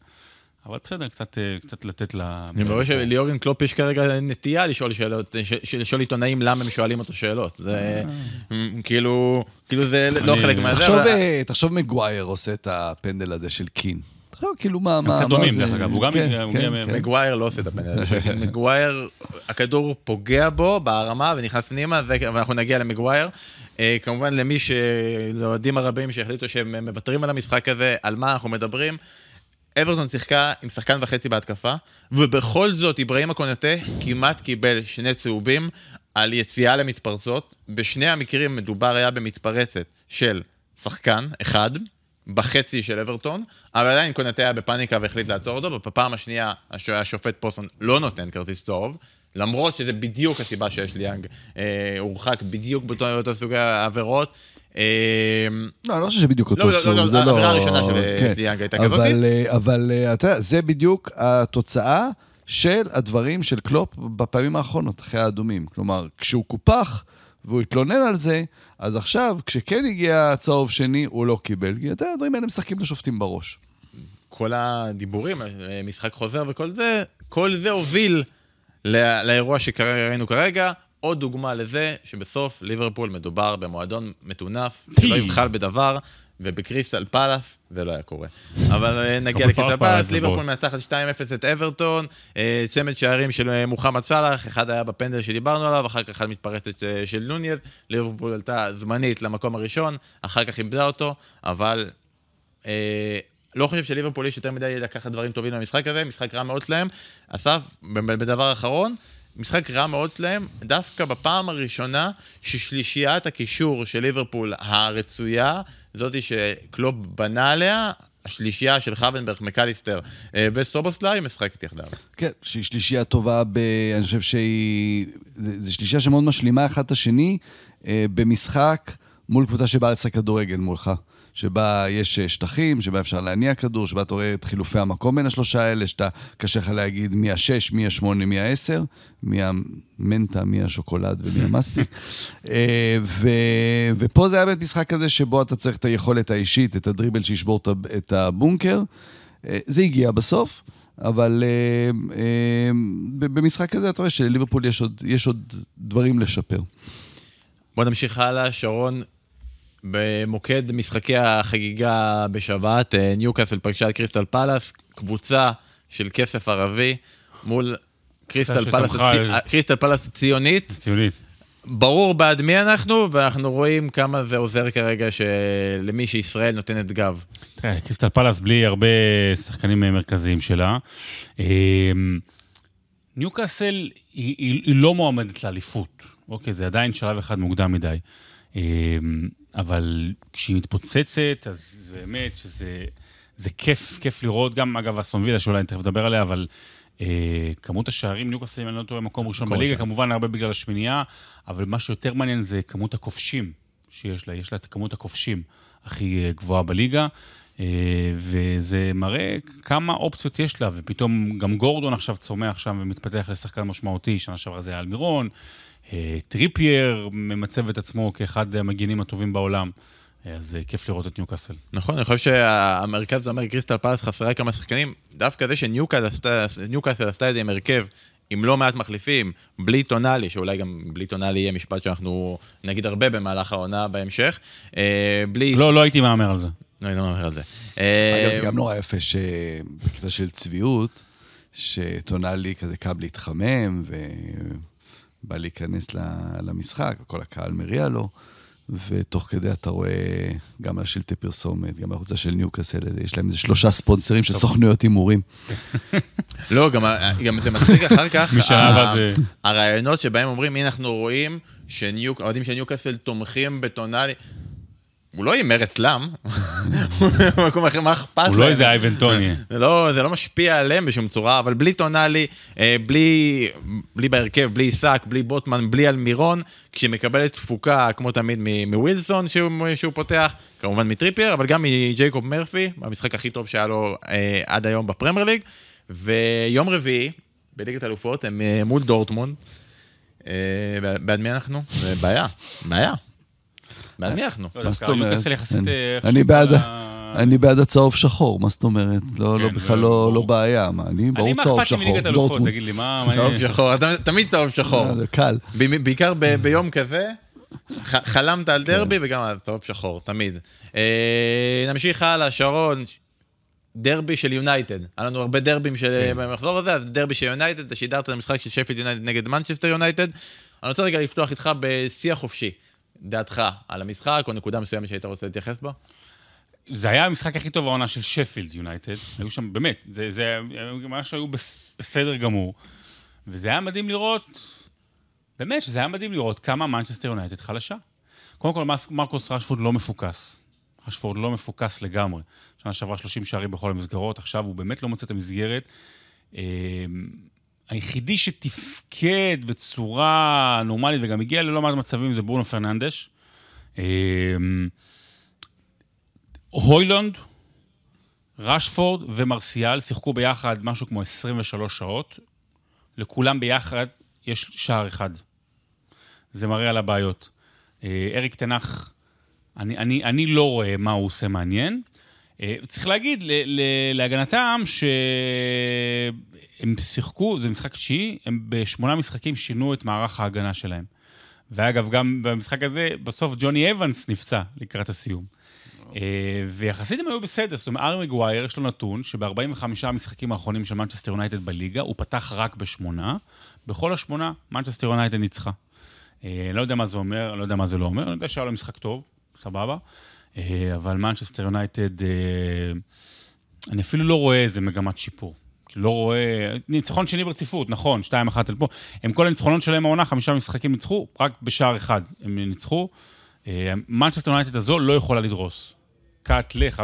B: אבל בסדר, קצת, אה, קצת לתת ל...
A: אני רואה שליאורגן קלופ יש כרגע נטייה לשאול שאלות, ש- לשאול עיתונאים למה הם שואלים אותו שאלות. זה כאילו, כאילו זה לא חלק מהזה.
C: תחשוב,
A: אבל-
C: אה, תחשוב מגווייר עושה את הפנדל הזה של קין. תחשוב כאילו מה, מה,
B: קצת
C: מה
B: דומים,
C: זה-
B: דרך אגב, הוא גם
C: כן, כן, כן.
A: מגווייר לא עושה את הפנדל. מגווייר, הכדור פוגע בו בהרמה ונכנס פנימה, ואנחנו נגיע למגווייר. אה, כמובן למי שלאוהדים הרבים שהחליטו שהם מוותרים על המשחק הזה, על מה אנחנו מדברים. אברטון שיחקה עם שחקן וחצי בהתקפה, ובכל זאת אברהים הקונטה כמעט קיבל שני צהובים על יציאה למתפרצות. בשני המקרים מדובר היה במתפרצת של שחקן אחד, בחצי של אברטון, אבל עדיין קונאטה היה בפאניקה והחליט לעצור אותו, ובפעם השנייה הש- השופט פוסון לא נותן כרטיס צהוב. למרות שזה בדיוק הסיבה שאשלי יאנג, אה, הורחק בדיוק באותו סוג העבירות. אה,
C: לא, אני לא חושב שבדיוק אותו
A: לא, לא,
C: סוג,
A: לא,
C: זה לא...
A: העבירה הראשונה של
C: כן.
A: ליאנג הייתה כזאת.
C: אבל, אה, אבל אה, אתה יודע, זה בדיוק התוצאה של הדברים של קלופ בפעמים האחרונות, אחרי האדומים. כלומר, כשהוא קופח, והוא התלונן על זה, אז עכשיו, כשכן הגיע צהוב שני, הוא לא קיבל, כי יותר הדברים האלה משחקים לשופטים בראש.
A: כל הדיבורים, משחק חוזר וכל זה, כל זה הוביל לא- לאירוע שראינו כרגע. עוד דוגמה לזה שבסוף ליברפול מדובר במועדון מטונף, שלא יבחל בדבר, ובקריסטל פלאס זה לא היה קורה. אבל אה, נגיע לקריסטל פלאס, ליברפול מנצחת 2-0 את אברטון, אה, צמד שערים של אה, מוחמד סאלח, אחד היה בפנדל שדיברנו עליו, אחר כך אחד מתפרצת של נוניאז, ליברפול עלתה זמנית למקום הראשון, אחר כך איבדה אותו, אבל אה, לא חושב שליברפול יש יותר מדי לקחת דברים טובים למשחק הזה, משחק רע מאוד שלהם. אסף, בדבר אחרון, משחק רע מאוד שלהם, דווקא בפעם הראשונה ששלישיית הקישור של ליברפול הרצויה, זאתי שקלופ בנה עליה, השלישייה של חוונברג, מקליסטר אה, וסובוסליי משחקת יחדיו.
C: כן, שהיא שלישייה טובה, ב... אני חושב שהיא... זו שלישייה שמאוד משלימה אחד את השני אה, במשחק מול קבוצה שבאה לשחק כדורגל מולך. שבה יש אה, שטחים, שבה אפשר להניע כדור, שבה אתה רואה את חילופי המקום בין השלושה האלה, שאתה, קשה לך להגיד מי השש, מי השמונה, מי העשר, מי המנטה, מי השוקולד ומי המסטיק. אה, ו, ופה זה היה באמת משחק כזה שבו אתה צריך את היכולת האישית, את הדריבל שישבור את הבונקר. אה, זה הגיע בסוף. אבל uh, uh, במשחק הזה אתה רואה שלליברפול יש יש עוד דברים לשפר.
A: בוא נמשיך הלאה, שרון, במוקד משחקי החגיגה בשבת, אה, ניוקאסל פגשה את קריסטל פלאס, קבוצה של כסף ערבי מול קריסטל פלאס, הצי... קריסטל פלאס ציונית.
B: ציונית.
A: ברור בעד מי אנחנו, ואנחנו רואים כמה זה עוזר כרגע למי שישראל נותנת גב.
B: תראה, קריסטל פלאס בלי הרבה שחקנים מרכזיים שלה. אמ, ניוקאסל היא, היא, היא לא מועמדת לאליפות, אוקיי? זה עדיין שלב אחד מוקדם מדי. אבל כשהיא מתפוצצת, אז זה באמת שזה זה כיף, כיף לראות. גם, אגב, אסון וילה, שאולי אני תכף אדבר עליה, אבל אה, כמות השערים, ניוקאסל, אם אני לא טועה, מקום ראשון בליגה, כמובן הרבה בגלל השמינייה, אבל מה שיותר מעניין זה כמות הכובשים שיש לה. יש לה את כמות הכובשים הכי אה, גבוהה בליגה. אה, וזה מראה כמה אופציות יש לה, ופתאום גם גורדון עכשיו צומח שם ומתפתח לשחקן משמעותי, שנה שעברה זה היה אלמירון, אה, טריפייר ממצב את עצמו כאחד המגינים הטובים בעולם. אה, אז כיף לראות את ניוקאסל.
A: נכון, אני חושב שהמרכז אומר קריסטל פאלאס חסרה כמה שחקנים, דווקא זה שניוקאסל עשתה את זה עם הרכב עם לא מעט מחליפים, בלי טונאלי, שאולי גם בלי טונאלי יהיה משפט שאנחנו נגיד הרבה במהלך העונה בהמשך.
B: בלי... לא, לא הייתי מהמר על זה.
A: לא, לא מהמר על זה.
C: אגב, זה גם נורא יפה שבקטע של צביעות, שטונאלי כזה קם להתחמם, ובא להיכנס למשחק, וכל הקהל מריע לו. ותוך כדי אתה רואה גם על השלטי פרסומת, גם החוצה של ניוקאסל, יש להם איזה שלושה ספונסרים של סוכנויות הימורים.
A: לא, גם זה מצחיק אחר כך, הרעיונות שבהם אומרים, הנה אנחנו רואים שאוהדים של ניוקאסל תומכים בטונאלי. הוא לא הימר אצלם, הוא במקום אחר, מה אכפת
B: להם? הוא לא איזה אייבן טוני.
A: לא, זה לא משפיע עליהם בשום צורה, אבל בלי טונאלי, אה, בלי, בהרכב, בלי איסק, בלי בוטמן, בלי אלמירון, כשהיא מקבלת תפוקה, כמו תמיד, מווילסון שהוא, פותח, כמובן מטריפייר, אבל גם מג'ייקוב מרפי, במשחק הכי טוב שהיה לו אה, עד היום בפרמייר ליג. ויום רביעי, בליגת אלופות, הם אה, מול דורטמונד. בעד מי אנחנו? זה בעיה, בעיה. בעד אנחנו?
C: מה זאת אומרת? אני בעד הצהוב שחור, מה זאת אומרת? לא, לא כן, בכלל לא, לא בעיה, מה, אני ברור צהוב שחור. אני מה אכפת לי מליגת אלופות,
B: תגיד לי, מה...
A: צהוב שחור, תמיד צהוב שחור.
C: זה קל.
A: בעיקר ביום כזה, חלמת על דרבי כן. וגם על צהוב שחור, תמיד. אה, נמשיך הלאה, שרון, דרבי של יונייטד. היה לנו הרבה דרבים כן. במחזור הזה, אז דרבי של יונייטד, אתה שידרת את המשחק של שפילד יונייטד נגד מנצ'סטר יונייטד. אני רוצה רגע לפתוח איתך בשיח חופשי. דעתך על המשחק, או נקודה מסוימת שהיית רוצה להתייחס בה?
B: זה היה המשחק הכי טוב העונה של שפילד יונייטד. היו שם, באמת, זה, זה ממש היו בסדר גמור. וזה היה מדהים לראות, באמת, שזה היה מדהים לראות כמה מנצ'סטר יונייטד חלשה. קודם כל, מרקוס רשפורד לא מפוקס. רשפורד לא מפוקס לגמרי. שנה שעברה 30 שערים בכל המסגרות, עכשיו הוא באמת לא מוצא את המסגרת. היחידי שתפקד בצורה נורמלית וגם הגיע ללא מעט מצבים זה ברונו פרננדש. אמ, הוילונד, רשפורד ומרסיאל שיחקו ביחד משהו כמו 23 שעות. לכולם ביחד יש שער אחד. זה מראה על הבעיות. אה, אריק תנח, אני, אני, אני לא רואה מה הוא עושה מעניין. אה, צריך להגיד להגנתם שהם שיחקו, זה משחק תשיעי, הם בשמונה משחקים שינו את מערך ההגנה שלהם. ואגב, גם במשחק הזה, בסוף ג'וני אבנס נפצע לקראת הסיום. אה, ויחסית הם היו בסדר, זאת אומרת, ארי מגווייר, יש לו נתון שב-45 המשחקים האחרונים של מנצ'סטר יונייטד בליגה, הוא פתח רק בשמונה. בכל השמונה, מנצ'סטר יונייטד ניצחה. אה, לא יודע מה זה אומר, אני לא יודע מה זה לא אומר, אני יודע שהיה לו משחק טוב, סבבה. אה, אבל מנצ'סטר יונייטד, אני אפילו לא רואה איזה מגמת שיפור. לא רואה... ניצחון שני ברציפות, נכון, 2-1 על פה. הם כל הניצחונות שלהם העונה, חמישה משחקים ניצחו, רק בשער אחד הם ניצחו. מנצ'סטר יונייטד הזו לא יכולה לדרוס. קאט ל-5-0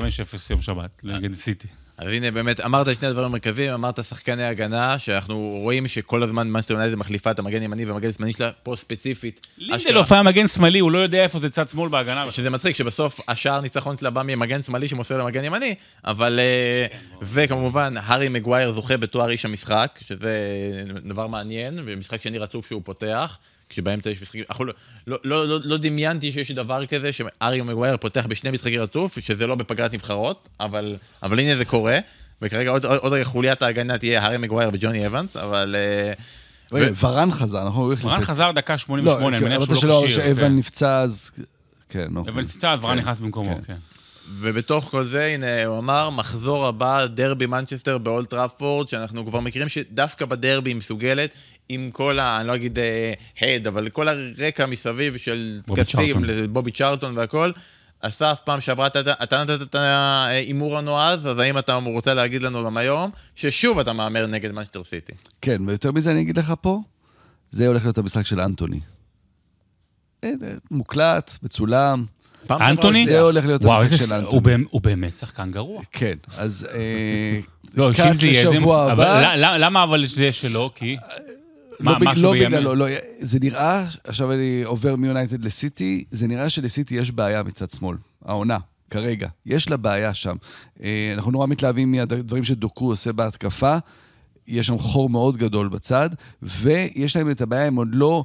B: יום שבת, נגד סיטי.
A: אז הנה, באמת, אמרת שני הדברים המרכזיים, אמרת שחקני הגנה, שאנחנו רואים שכל הזמן מנצ'סטר יונייטד מחליפה את המגן ימני והמגן שמאלי שלה, פה ספציפית.
B: לינדלוף היה מגן שמאלי, הוא לא יודע איפה זה צד שמאל בהגנה.
A: שזה מצחיק, שבסוף השער ניצחון שלה בא ממגן שמאלי שמוסר למגן ימני, אבל... אה, וכמובן, הארי מגווייר זוכה בתואר איש המשחק, שזה דבר מעניין, ומשחק שני רצוף שהוא פותח. כשבאמצע יש משחקים, לא, לא, לא, לא, לא דמיינתי שיש דבר כזה שהארי מגווייר פותח בשני משחקי רצוף, שזה לא בפגרת נבחרות, אבל, אבל הנה זה קורה, וכרגע עוד, עוד, עוד חוליית ההגנה תהיה הארי מגווייר וג'וני אבנס, אבל...
C: אה, ורן חזר, נכון?
B: ורן חזר דקה 88, אני
C: מניח שהוא לא כשיר. שאבנס כן. נפצע אז... כן,
B: אוקיי. אבנס נפצע, וראן כן, נכנס במקומו, כן.
A: ובתוך כל זה, הנה, הוא אמר, מחזור הבא, דרבי מנצ'סטר באולט טראפורד, שאנחנו כבר מכירים שדווקא בדרבי היא מסוגלת, עם כל ה... אני לא אגיד hate, אה, אבל כל הרקע מסביב של טקסים, בובי צ'ארטון והכל. אסף, פעם שעברה אתה נתת את ההימור הנועז, אז האם אתה רוצה להגיד לנו גם היום, ששוב אתה מהמר נגד מנצ'סטר סיטי?
C: כן, ויותר מזה אני אגיד לך פה, זה הולך להיות המשחק של אנטוני. אה, מוקלט, מצולם.
B: אנטוני?
C: זה הולך להיות המשחק של אנטוני.
B: הוא באמת שחקן גרוע.
C: כן, אז...
B: אה, לא, שאם זה יהיה... למה אבל זה שלו? כי...
C: מה, לא, משהו לא בימין? בגללו, לא, זה נראה, עכשיו אני עובר מיונייטד לסיטי, זה נראה שלסיטי יש בעיה מצד שמאל, העונה. כרגע. יש לה בעיה שם. אה, אנחנו נורא מתלהבים מהדברים שדוקו עושה בהתקפה. יש שם חור מאוד גדול בצד, ויש להם את הבעיה, הם עוד לא...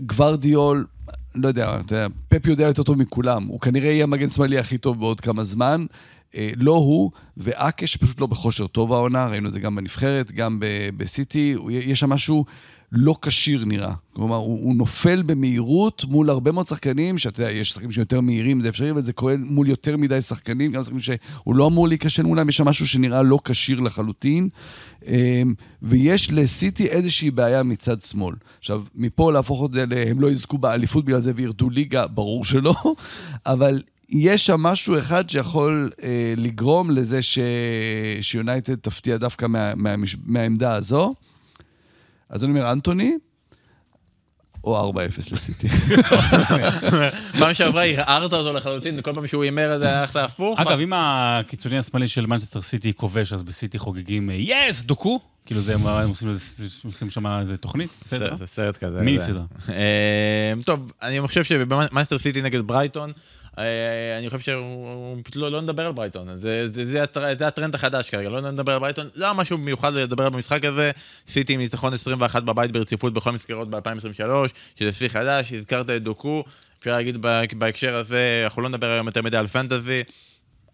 C: גוורדיאול, לא יודע, אתה יודע, פפ יודע יותר טוב מכולם. הוא כנראה יהיה המגן שמאלי הכי טוב בעוד כמה זמן. אה, לא הוא, ואקה שפשוט לא בכושר טוב העונה, ראינו את זה גם בנבחרת, גם בסיטי, יש שם משהו לא כשיר נראה. כלומר, הוא, הוא נופל במהירות מול הרבה מאוד שחקנים, שאתה יודע, יש שחקנים שיותר מהירים, זה אפשרי, אבל זה קורה מול יותר מדי שחקנים, גם שחקנים שהוא לא אמור להיכשל מולם, יש שם משהו שנראה לא כשיר לחלוטין. אמ, ויש לסיטי איזושהי בעיה מצד שמאל. עכשיו, מפה להפוך את זה, הם לא יזכו באליפות בגלל זה וירדו ליגה, ברור שלא, אבל יש שם משהו אחד שיכול אה, לגרום לזה ש... שיונייטד תפתיע דווקא מה... מה... מהעמדה הזו. אז אני אומר, אנטוני, או 4-0 לסיטי.
A: פעם שעברה ערערת אותו לחלוטין, כל פעם שהוא הימר את זה הלכת הפוך.
B: אגב, אם הקיצוני השמאלי של מנצ'סטר סיטי כובש, אז בסיטי חוגגים יס, דוקו. כאילו זה, הם עושים שם איזה תוכנית?
A: סרט? זה סרט כזה.
B: מיני סרט.
A: אה, טוב, אני חושב שבמאנסטר סיטי נגד ברייטון, אה, אני חושב שפשוט לא, לא נדבר על ברייטון, זה, זה, זה, הטר, זה הטרנד החדש כרגע, לא נדבר על ברייטון, לא משהו מיוחד לדבר על במשחק הזה, סיטי עם ניצחון 21 בבית ברציפות בכל מסגרות ב-2023, שזה שיא חדש, הזכרת את דוקו, אפשר להגיד בהקשר הזה, אנחנו לא נדבר היום יותר מדי על פנטזי,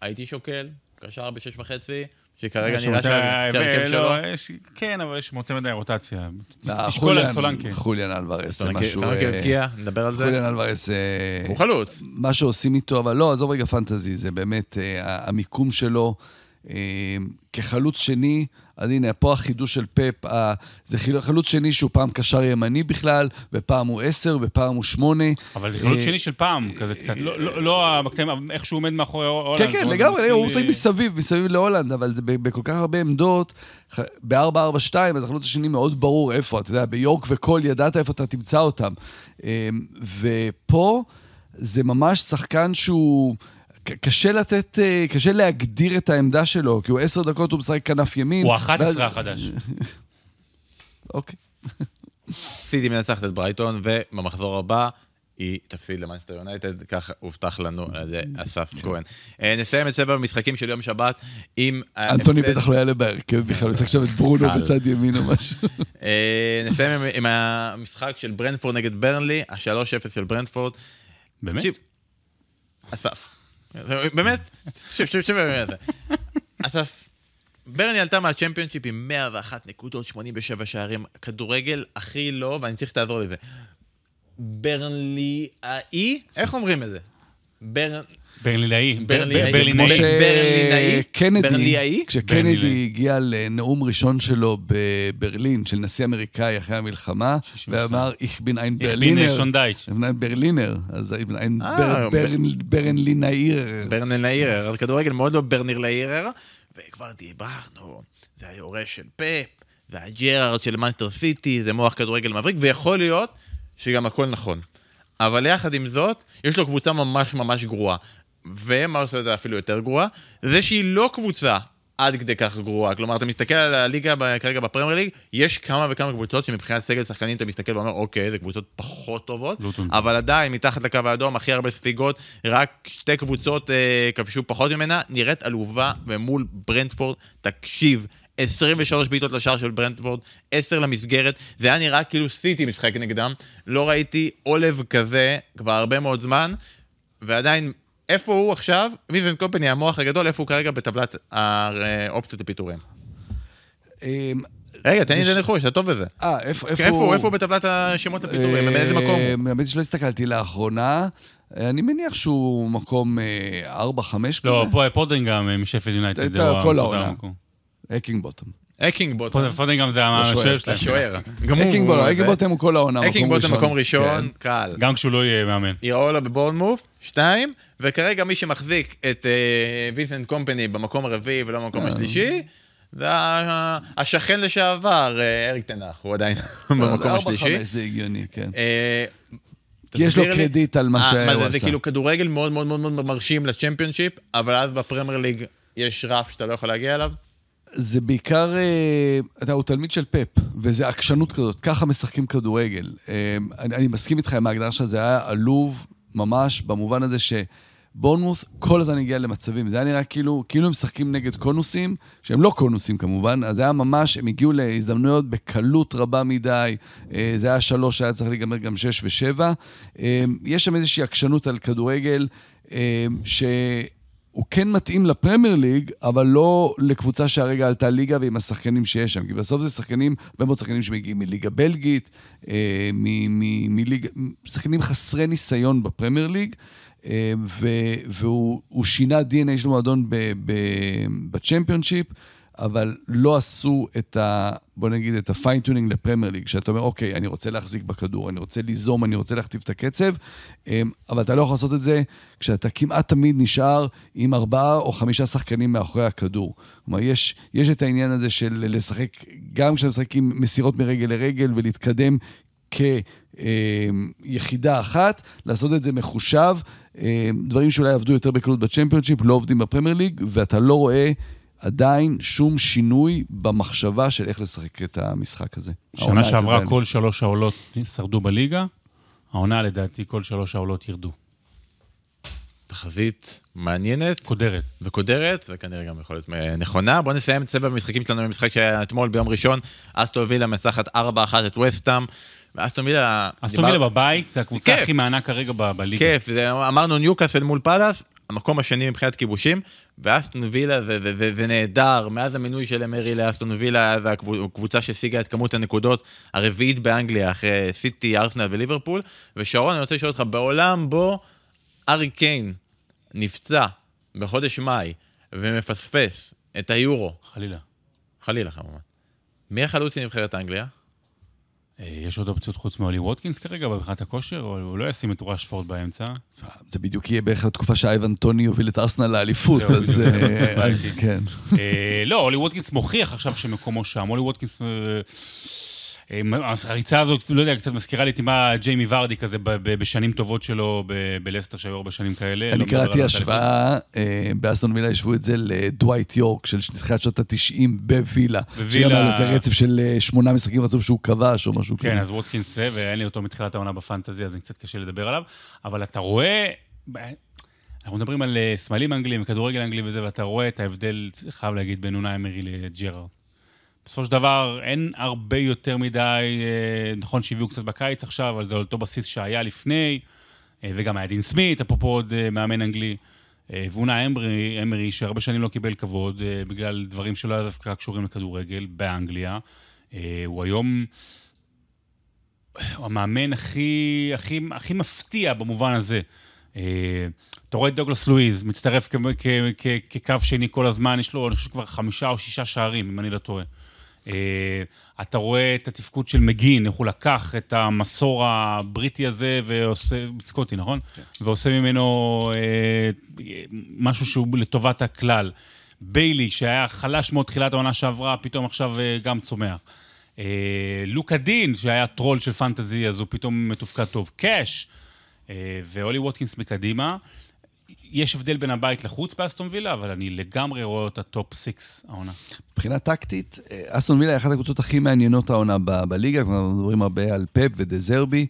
A: הייתי שוקל, קשר בשש וחצי, שכרגע נראה שההרכב שלו...
B: כן, אבל יש יותר מדי רוטציה.
C: אה, תשקול על סולנקה. חוליאן אלוורס זה משהו...
A: סולנקה הבקיע, נדבר על זה.
C: חוליאן אלוורס...
A: הוא חלוץ.
C: מה שעושים איתו, אבל לא, עזוב רגע פנטזי, זה באמת אה, המיקום שלו אה, כחלוץ שני. אז הנה, פה החידוש של פפ, ה... זה חלוץ שני שהוא פעם קשר ימני בכלל, ופעם הוא עשר, ופעם הוא שמונה.
B: אבל זה חלוץ אה, שני של פעם, כזה קצת, לא, לא, לא המקטעים, איך שהוא עומד מאחורי הולנד.
C: כן, כן, לגמרי, הוא משחק מסביב, מסביב להולנד, אבל זה בכל כך הרבה עמדות, ב-4-4-2, אז החלוץ השני מאוד ברור איפה, אתה יודע, ביורק וקול ידעת איפה אתה תמצא אותם. אה, ופה זה ממש שחקן שהוא... קשה לתת, אה, קשה להגדיר את העמדה שלו, כי הוא עשר דקות הוא משחק כנף ימין.
B: הוא 11 החדש.
C: אוקיי.
A: סיטי מנצחת את ברייטון, ובמחזור הבא, היא תפסיד למאנסטר יונייטד, כך הובטח לנו על ידי אסף כהן. אה, נסיים את סבב המשחקים של יום שבת עם...
C: אנטוני
A: ההפסד-
C: בטח לא יעלה בהרכב בכלל, הוא ישחק עכשיו את ברונו. בצד ימין או משהו.
A: אה, נסיים עם- המשחק של ברנדפורד נגד ברנלי, ה-3-0 של ברנדפורד.
B: באמת?
A: אסף, באמת, תקשיב, תקשיב, תקשיב, באמת. אסף, ברני עלתה מהצ'מפיונשיפ עם 101 נקודות, 87 שערים, כדורגל הכי לא, ואני צריך שתעזור לי זה. ברנליאי? איך אומרים את זה? בר...
B: ברלינאי.
A: ברלינאי.
B: ברלינאי.
A: ברלינאי?
C: שקנדי,
A: ברלינאי?
C: כשקנדי. הגיע לנאום ראשון שלו בברלין, של נשיא אמריקאי אחרי המלחמה,
B: 62.
C: ואמר, איך בין ein
B: איך בין
C: ברלינר.
B: שונדייץ'.
C: ein ברלינר, אז ein
A: אה,
C: בר-
A: בר-
C: ברן- ברנלינאיר.
A: ברנלאירר, על כדורגל מאוד לא ברנלאירר, וכבר דיברנו, זה היורש של פאפ, זה הג'רארד של מאנסטר סיטי, זה מוח כדורגל מבריק, ויכול להיות שגם הכל נכון. אבל יחד עם זאת, יש לו קבוצה ממש ממש גרועה. ומה עושה את זה אפילו יותר גרועה? זה שהיא לא קבוצה עד כדי כך גרועה. כלומר, אתה מסתכל על הליגה כרגע בפרמייר ליג, יש כמה וכמה קבוצות שמבחינת סגל שחקנים אתה מסתכל ואומר, אוקיי, זה קבוצות פחות טובות,
B: לוטון.
A: אבל עדיין, מתחת לקו האדום, הכי הרבה ספיגות, רק שתי קבוצות אה, כבשו פחות ממנה, נראית עלובה, ומול ברנדפורד, תקשיב, 23 בעיטות לשער של ברנדפורד, 10 למסגרת, זה היה נראה כאילו סיטי משחק נגדם, לא ראיתי עולב כזה כבר הרבה מאוד זמן, ועדיין, איפה הוא עכשיו? ויזנט קומפני, המוח הגדול, איפה הוא כרגע בטבלת האופציות לפיטורים?
C: אמ,
A: רגע, תן לי את
C: ש-
A: הנחוש, אתה טוב בזה.
C: אה, איפה איפה
A: הוא? איפה הוא בטבלת השמות לפיטורים? באיזה מקום הוא?
C: אמ, האמת שלא הסתכלתי לאחרונה. אני מניח שהוא מקום 4-5 כזה.
B: לא, פה פודרינגהם אה, משפילד יונייטד.
C: כל. העונה. אקינג בוטום.
A: אקינג בוטום.
B: פודרינגהם זה
C: השוער,
B: השוער שלהם.
A: השוער. גם הוא-
C: אקינג
A: הוא-
C: בוטום, אקינג בוטום הוא כל העונה, מקום
A: אקינג
C: ראשון.
A: בוטום מקום ראשון,
C: כן.
A: קל.
B: גם כשהוא לא יהיה מאמן.
A: איראולה בבורנמוף, שתיים, וכרגע מי שמחזיק את וינסנט קומפני במקום הרביעי ולא במקום
C: אה.
A: השלישי, זה השכן לשעבר, אה, אריק תנח, הוא עדיין במקום השלישי.
C: זה הגיוני, כן.
A: אה,
C: כי יש לו קרדיט על מה
A: אה,
C: שהוא
A: זה- זה
C: עשה.
A: כאילו כדורגל מאוד מאוד מאוד מרשים לצ'מפיונשיפ, אבל אז בפרמייר ליג יש רף שאתה לא יכול להגיע אליו.
C: זה בעיקר, אה, אתה הוא תלמיד של פפ, וזה עקשנות כזאת, ככה משחקים כדורגל. אה, אני, אני מסכים איתך עם ההגדרה שלך, זה היה עלוב ממש, במובן הזה שבורנמוס כל הזמן הגיע למצבים. זה היה נראה כאילו, כאילו הם משחקים נגד קונוסים, שהם לא קונוסים כמובן, אז זה היה ממש, הם הגיעו להזדמנויות בקלות רבה מדי. אה, זה היה שלוש, היה צריך להיגמר גם שש ושבע. יש שם איזושהי עקשנות על כדורגל, ש... הוא כן מתאים לפרמייר ליג, אבל לא לקבוצה שהרגע עלתה ליגה ועם השחקנים שיש שם. כי בסוף זה שחקנים, הרבה מאוד שחקנים שמגיעים מליגה בלגית, אה, מליגה, שחקנים חסרי ניסיון בפרמייר ליג, אה, והוא הוא שינה DNA של מועדון ב- ב- בצ'מפיונשיפ, אבל לא עשו את ה... בוא נגיד, את ה fine-tuning לפרמייר ליג, שאתה אומר, אוקיי, אני רוצה להחזיק בכדור, אני רוצה ליזום, אני רוצה להכתיב את הקצב, אמ, אבל אתה לא יכול לעשות את זה כשאתה כמעט תמיד נשאר עם ארבעה או חמישה שחקנים מאחורי הכדור. כלומר, יש, יש את העניין הזה של לשחק, גם כשאתה משחק עם מסירות מרגל לרגל ולהתקדם כיחידה אחת, לעשות את זה מחושב. אמ, דברים שאולי עבדו יותר בקלות בצ'מפיונשיפ, לא עובדים בפרמייר ליג, ואתה לא רואה עדיין שום שינוי במחשבה של איך לשחק את המשחק הזה.
B: שנה שעברה. כל שלוש העולות שרדו בליגה, העונה לדעתי כל שלוש העולות ירדו.
A: תחזית מעניינת
B: קודרת.
A: וקודרת, וכנראה גם יכול להיות אה, נכונה. בואו נסיים את סבב המשחקים שלנו במשחק שהיה אתמול ביום ראשון. אסטון וילה מנצחת 4-1 את וסטאם. ואסטון וילה...
B: אסטון
A: דיבר-
B: וילה בבית, זה הקבוצה. הכי מהנה כרגע בליגה.
A: כיף, אמרנו ניוקאסל מול פאלאס, המקום השני מבחינת כיבושים, ואסטון וילה זה, זה, זה, זה נהדר, מאז המינוי של אמרי לאסטון וילה, זה הקבוצ- הקבוצה שהשיגה את כמות הנקודות הרביעית באנגליה, אחרי סיטי, ארסנל וליברפול, ושרון, אני רוצה לשאול אותך, בעולם בו ארי קיין נפצע בחודש מאי ומפספס את היורו,
B: חלילה.
A: חלילה כמובן, מי החלוץ של נבחרת אנגליה?
B: אה, יש עוד אופציות חוץ מאולי ווטקינס כרגע מבחינת הכושר, או הוא לא ישים את רשפורד באמצע?
C: זה בדיוק יהיה בערך התקופה שאייבן טוני יוביל את ארסנל לאליפות, אז. אה, אז. כן.
B: אה, לא, אולי ווטקינס מוכיח עכשיו שמקומו שם. אולי ווטקינס... אה, הריצה הזאת, לא יודע, קצת מזכירה לי טיפה ג'יימי ורדי כזה בשנים טובות שלו בלסטר, שהיו הרבה שנים כאלה.
C: אני
B: לא
C: קראתי השוואה, אה, באסטון וילה השוו את זה לדווייט יורק של תחילת שנות ה-90 בווילה. בווילה. שגם על איזה רצף של אה, שמונה משחקים רצוף שהוא כבש או משהו
B: כזה. כן, אז ווטקינס זה, ואין לי אותו מתחילת העונה בפנטזי, אז אני קצת קשה לדבר עליו. אבל אתה רואה... אנחנו מדברים על סמלים אנגלים, כדורגל אנגלי וזה, ואתה רואה את ההבדל, חייב להגיד, בין אונה אמרי לג'רארד. בסופו של דבר אין הרבה יותר מדי, אה, נכון שהביאו קצת בקיץ עכשיו, אבל זה אותו בסיס שהיה לפני, אה, וגם היה דין סמית, אפרופו עוד אה, מאמן אנגלי, ואונה אמרי, אמרי, שהרבה שנים לא קיבל כבוד, בגלל דברים שלא היה דווקא קשורים לכדורגל באנגליה. הוא היום... הוא המאמן הכי, הכי, הכי מפתיע במובן הזה. אתה רואה את דוגלס לואיז, מצטרף כקו שני כל הזמן, יש לו, אני חושב, כבר חמישה או שישה שערים, אם אני לא טועה. אה, אתה רואה את התפקוד של מגין, איך הוא לקח את המסור הבריטי הזה ועושה, סקוטי, נכון? כן. ועושה ממנו אה, משהו שהוא לטובת הכלל. ביילי, שהיה חלש מאוד תחילת העונה שעברה, פתאום עכשיו אה, גם צומח. לוקה דיניה, שהיה troll של פנטזי, אז הוא פתאום מתופקד טוב. קאש, ואולי ווטקינס מקדימה. יש הבדל בין הבית לחוץ באסטון וילה, אבל אני לגמרי רואה אותה top six העונה.
C: מבחינה טקטית, אה, אסטון וילה היא אחת הקבוצות הכי מעניינות העונה בליגה, אנחנו מדברים הרבה על פפ ודה זרבי.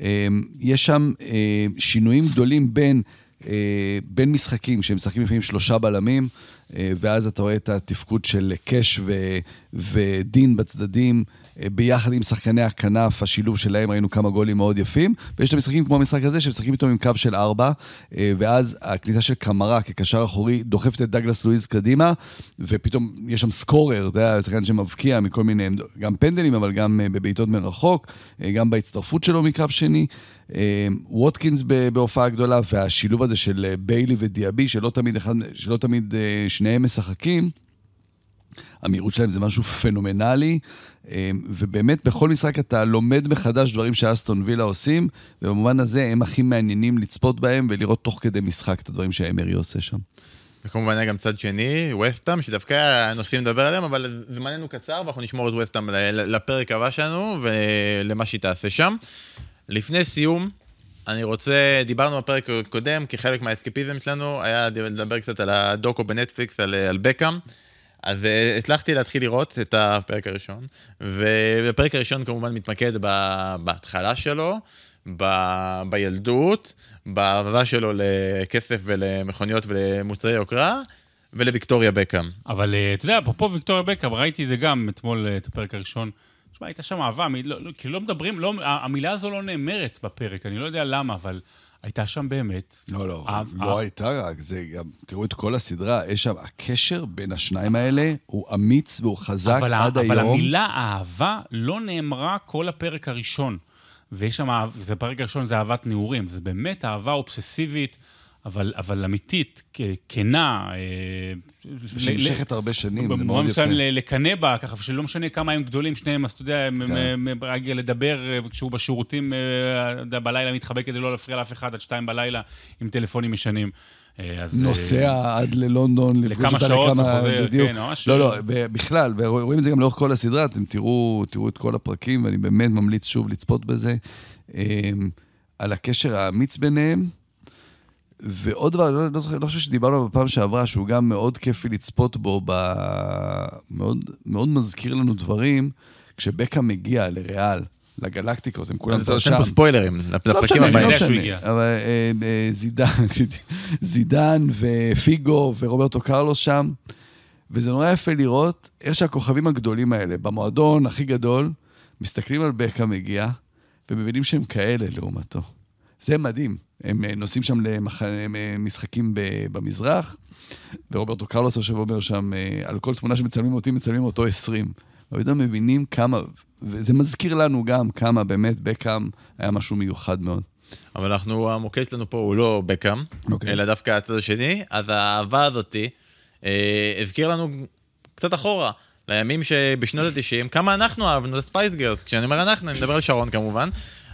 C: אה, יש שם אה, שינויים גדולים בין, בין משחקים, שהם משחקים לפעמים שלושה בלמים, ואז אתה רואה את התפקוד של קאש ודין בצדדים. ביחד עם שחקני הכנף, השילוב שלהם, ראינו כמה גולים מאוד יפים. ויש את המשחקים כמו המשחק הזה, שמשחקים איתו עם קו של ארבע, אה, ואז הכניסה של קמרה כקשר אחורי דוחפת את דגלס לואיז קדימה, ופתאום יש שם סקורר, זה היה שחקן שמבקיע מכל מיני, גם פנדלים, אבל גם אה, בבעיטות מרחוק, אה, גם בהצטרפות שלו מקו שני. ווטקינס בהופעה גדולה, והשילוב הזה של ביילי ודיאבי, שלא תמיד, אחד, שלא תמיד שניהם משחקים. המהירות שלהם זה משהו פנומנלי, ובאמת בכל משחק אתה לומד מחדש דברים שאסטון וילה עושים, ובמובן הזה הם הכי מעניינים לצפות בהם ולראות תוך כדי משחק את הדברים שאמרי עושה שם.
A: וכמובן היה גם צד שני, וסטאם, שדווקא הנושאים לדבר עליהם, אבל זמננו קצר ואנחנו נשמור את וסטאם לפרק הבא שלנו ולמה שהיא תעשה שם. לפני סיום, אני רוצה, דיברנו בפרק הקודם, כחלק מהאסקפיזם שלנו, היה לדבר קצת על הדוקו בנטפליקס, על, על בקאם. אז uh, הצלחתי להתחיל לראות את הפרק הראשון, ובפרק הראשון כמובן מתמקד בהתחלה שלו, ב- בילדות, באהבה שלו לכסף ולמכוניות ולמוצרי יוקרה, ולוויקטוריה בקאם.
B: אבל uh, אתה יודע, אפרופו ויקטוריה בקאם, ראיתי זה גם אתמול, uh, את הפרק הראשון. תשמע, הייתה שם אהבה, לא, לא, כאילו לא מדברים, לא, המילה הזו לא נאמרת בפרק, אני לא יודע למה, אבל... הייתה שם באמת...
C: לא, לא, אב, לא אב... הייתה רק, זה גם, תראו את כל הסדרה, יש שם, הקשר בין השניים האלה הוא אמיץ והוא חזק אבל עד
B: אבל
C: היום.
B: אבל המילה אהבה לא נאמרה כל הפרק הראשון. ויש שם, זה הפרק הראשון זה אהבת נעורים, זה באמת אהבה אובססיבית. אבל, אבל אמיתית, כנה. אה,
C: שנמשכת הרבה שנים, זה מאוד יפה. במובן מסוים
B: לקנא בה, ככה, שלא משנה כמה הם גדולים, שניהם, אז אתה יודע, רק כן. לדבר, אה, כשהוא בשירותים, אה, בלילה מתחבק כדי לא להפריע לאף אחד עד שתיים בלילה עם טלפונים ישנים.
C: אז, נוסע עד ללונדון,
B: לכמה שעות וחוזר, כן, ממש.
C: לא, לא, בכלל, ורואים את זה גם לאורך כל הסדרה, אתם תראו, תראו את כל הפרקים, ואני באמת ממליץ שוב לצפות בזה, על הקשר האמיץ ביניהם. ועוד דבר, לא, לא, זוכר, לא חושב שדיברנו בפעם שעברה, שהוא גם מאוד כיפי לצפות בו, ב... מאוד, מאוד מזכיר לנו דברים, כשבקה מגיע לריאל, לגלקטיקוס, הם כולם
A: כבר שם. אתה נותן פה ספוילרים לפרקים הבאים.
C: לא משנה, אבל אה, אה, זידן, זידן ופיגו ורוברטו קרלוס שם, וזה נורא יפה לראות איך שהכוכבים הגדולים האלה, במועדון הכי גדול, מסתכלים על בקה מגיע, ומבינים שהם כאלה לעומתו. זה מדהים. הם אה, נוסעים שם למשחקים במזרח, ורוברטו קרלוס יושב ואומר שם, אה, על כל תמונה שמצלמים אותי, מצלמים אותו 20. ופתאום מבינים כמה, וזה מזכיר לנו גם כמה באמת בקאם היה משהו מיוחד מאוד.
A: אבל אנחנו, המוקד שלנו פה הוא לא בקאם, okay. אוקיי. אלא דווקא הצד השני, אז האהבה הזאתי אה, הזכיר לנו קצת אחורה, לימים שבשנות ה-90, כמה אנחנו אהבנו את Spice Girls, כשאני אומר אנחנו, אני מדבר על שרון כמובן,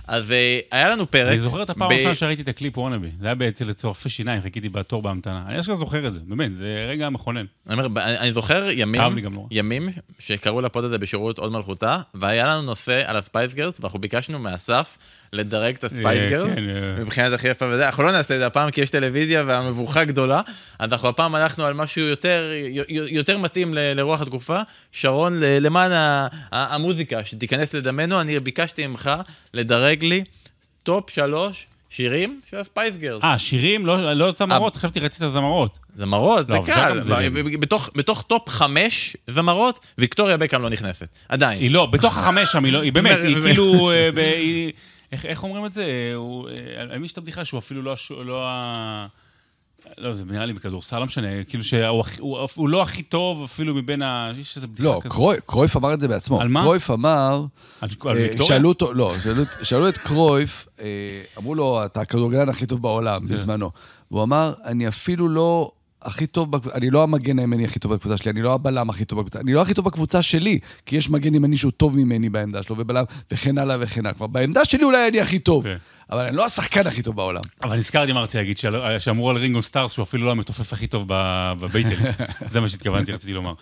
A: אז אה, היה לנו פרק...
B: אני זוכר את הפעם
A: ב-
B: הראשונה שראיתי את הקליפ Wannabe. זה היה אצל רופא שיניים, חיכיתי בתור בהמתנה. אני אשכרה זוכר את זה, באמת, זה רגע מכונן.
A: אני אומר, אני זוכר ימים. ימים שקראו ל pod הזה בשירות פוד מלכותה, והיה לנו נושא על ה Spice Girls, ואנחנו ביקשנו מאסף לדרג את ה Spice
B: אה,
A: Girls,
B: כן, אה.
A: מבחינת הכי יפה וזה, אנחנו לא נעשה את זה הפעם כי יש טלוויזיה והמבוכה גדולה, אז אנחנו הפעם הלכנו על משהו יותר, יותר מתאים ל- לרוח התקופה. שרון, למען ה- ה- המוזיקה שתיכנס לדמנו, אני ביקשתי ממך לדרג לי top שלוש שירים של ה Spice Girls.
B: אה, שירים? לא לא זמרות? חשבתי רצית זמרות.
A: זמרות,
B: לא,
A: זה קל, ו- בתוך- בתוך top חמש זמרות, ויקטוריה בקאם לא נכנסת, עדיין.
B: היא לא, בתוך החמש שם, היא לא, היא באמת, היא כאילו, אה, איך- איך אומרים את זה? הוא, אה, על מי יש את הבדיחה שהוא אפילו לא לא ה... לא, זה נראה לי בכדורסל, לא משנה, כאילו שהוא הוא הוא לא הכי טוב אפילו מבין ה... יש איזה בדיחה
C: לא,
B: כזאת.
C: קרוי- קרויף אמר את זה בעצמו.
B: על מה?
C: קרויף אמר,
B: על על
C: אה,
B: ויקטוריה?
C: שאלו אותו, לא, שאלו שאלו את קרויף, אה, אמרו לו, אתה הכדורגלן הכי טוב בעולם בזמנו. והוא אמר, אני אפילו לא הכי טוב, בקב- אני לא המגן הימני הכי טוב בקבוצה שלי, אני לא הבלם הכי טוב בקבוצה, אני לא הכי טוב בקבוצה שלי, כי יש מגן ימני שהוא טוב ממני בעמדה שלו, ובלם, וכן הלאה וכן הלאה. כלומר, בעמדה שלי אולי אני הכי טוב,
B: כן.
C: אבל אני לא השחקן הכי טוב בעולם.
B: אבל נזכרתי מה רציתי להגיד, שאמרו על רינגו סטאר שהוא אפילו לא המתופף הכי טוב ב- בביטלס. זה מה שהתכוונתי, רציתי לומר.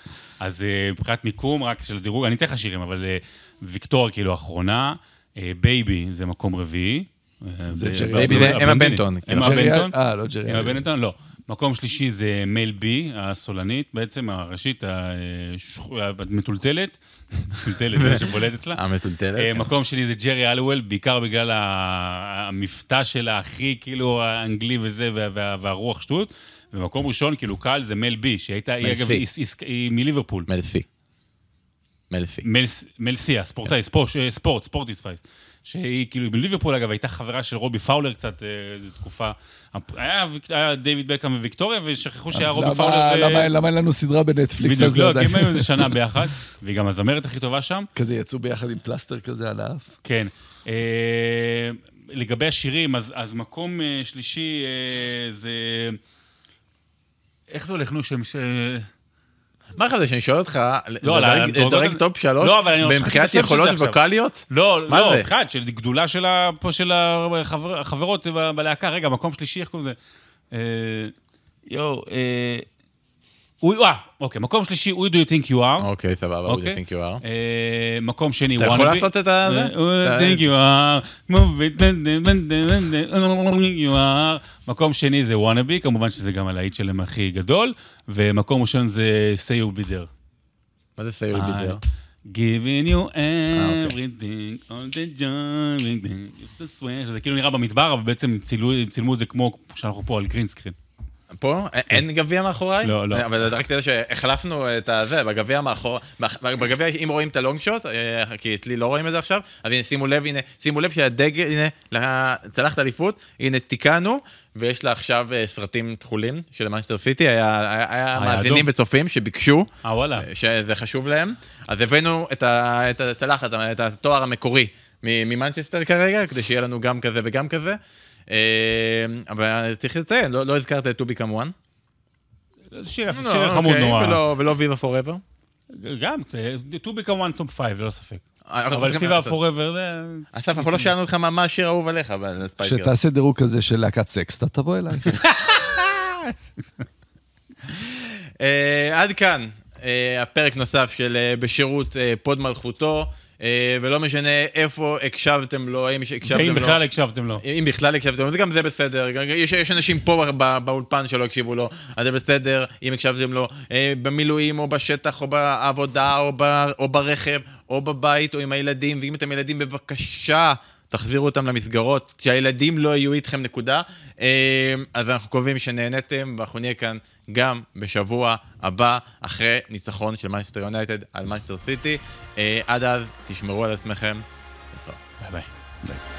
B: אז אה, מבחינת מיקום, רק של דירוג, אני אתן לך שירים, אבל אה, ויקטור כאילו אחרונה, אה, Baby זה מקום רביעי.
C: זה ג'רי
B: ב-
A: Baby זה
B: ב-
A: אמה
B: הבלונדינית.
A: בנטון, כאילו.
B: אמה
C: ג'רי-
B: בנטון?
C: אה, לא ג'רי.
B: אמה בנטון? לא. מקום שלישי זה Mel B, הסולנית בעצם, הראשית, המטולטלת. מטולטלת, זה שבולט אצלה.
A: המטולטלת.
B: אה,
A: כן.
B: מקום שני זה ג'רי הליוול, בעיקר בגלל המבטא שלה הכי כאילו האנגלי וזה, וה- וה- והרוח שטות. ומקום ראשון, כאילו קל, זה Mel B, שהייתה, היא אגב. היא- מליברפול. Mel C.
A: Mel C.
B: Mel- Mel C, הספורטאי, Sport, Sport, Sporty Spice. שהיא כאילו בליברפול, אגב, הייתה חברה של רובי פאולר קצת, אה, תקופה. היה היה דיוויד בקאם וויקטוריה, ושכחו שהיה רובי
C: למה-
B: פאולר. ו-
C: למה- למה אין לנו סדרה בנטפליקס על
B: בדיוק,
C: זה
B: לא,
C: עדיין?
B: כי הם היו איזה שנה ביחד, והיא גם הזמרת הכי טובה שם.
C: כזה יצאו ביחד עם פלסטר כזה על האף.
B: כן. אה, לגבי השירים, אז, אז מקום אה, שלישי אה, זה... איך זה הולך, נו, שם... ש...
A: מה לך זה שאני שואל אותך,
B: לא,
A: לדרג- top שלוש,
B: לא,
A: מבחינת יכולות. ווקאליות?
B: לא, לא? אחד, של גדולה של, החברות בלהקה. רגע, מקום שלישי, איך קוראים לזה? אה, יואו, אה... אה, אוקיי, מקום שלישי, Who do you think you are?
A: אוקיי, סבבה, הוא
B: אוקיי.
A: זה think you are.
B: אה, מקום שני,
A: אתה יכול. לעשות את ה- זה?
B: Who do you think you are? Move it, you are. מקום שני זה wannabe, כמובן שזה גם הלהיט שלהם הכי גדול, ומקום ראשון זה say you be there.
A: מה זה סייר בידר?
B: giving you
A: אוקיי.
B: everything, all the joy, everything, to swear, שזה כאילו נראה במדבר, אבל בעצם צילמו את זה כמו שאנחנו פה על גרינסקרין.
A: פה? אין גביע מאחוריי?
B: לא, לא.
A: אבל רק תדע שהחלפנו את הזה, בגביע מאחור... מאח- בגביע, אם רואים את הלונג שוט, אה, כי אצלי לא רואים את זה עכשיו, אז הנה, שימו לב, הנה, שימו לב שהדגל, הנה, לצלחת אליפות, הנה, תיקנו, ויש לה עכשיו אה, סרטים תכולים של מנסטר סיטי, היה. מאזינים וצופים שביקשו.
B: אה.
A: שזה חשוב להם. אז הבאנו את, הצלחת, את התואר המקורי ממנצ'סטר כרגע, כדי שיהיה לנו גם כזה וגם כזה. אה, אבל צריך לציין, לא, לא הזכרת את Two Be כמובן.
B: זה שיר יפה, שיר חמוד נורא.
A: אוקיי, ולא, ולא Viva Forever.
B: גם, Two Be כמובן top five, ללא ספק. אבל Viva Forever זה...
A: אסף, אנחנו לא שאלנו אותך מה השיר האהוב עליך, אבל Spice Girls.
C: כשתעשה דירוג כזה של להקת סקס, אתה תבוא אליי.
A: אה, עד כאן אה, הפרק נוסף של אה, בשירות אה, פוד מלכותה, אה, ולא משנה איפה הקשבתם לו, האם הקשבתם לו.
B: ואם בכלל הקשבתם לו.
A: אם בכלל הקשבתם, אז גם זה בסדר. יש, יש אנשים פה ב- באולפן שלא הקשיבו לו, אז זה בסדר אם הקשבתם לו אה, במילואים או בשטח או בעבודה או, ב, או ברכב או בבית או עם הילדים, ואם אתם ילדים בבקשה. תחזירו אותם למסגרות, שהילדים לא יהיו איתכם נקודה. אה, אז אנחנו קובעים שנהניתם, ואנחנו נהיה כאן גם בשבוע הבא, אחרי ניצחון של מייסטר יונייטד על מייסטר סיטי. אה, עד אז, תשמרו על עצמכם.
B: ביי ביי.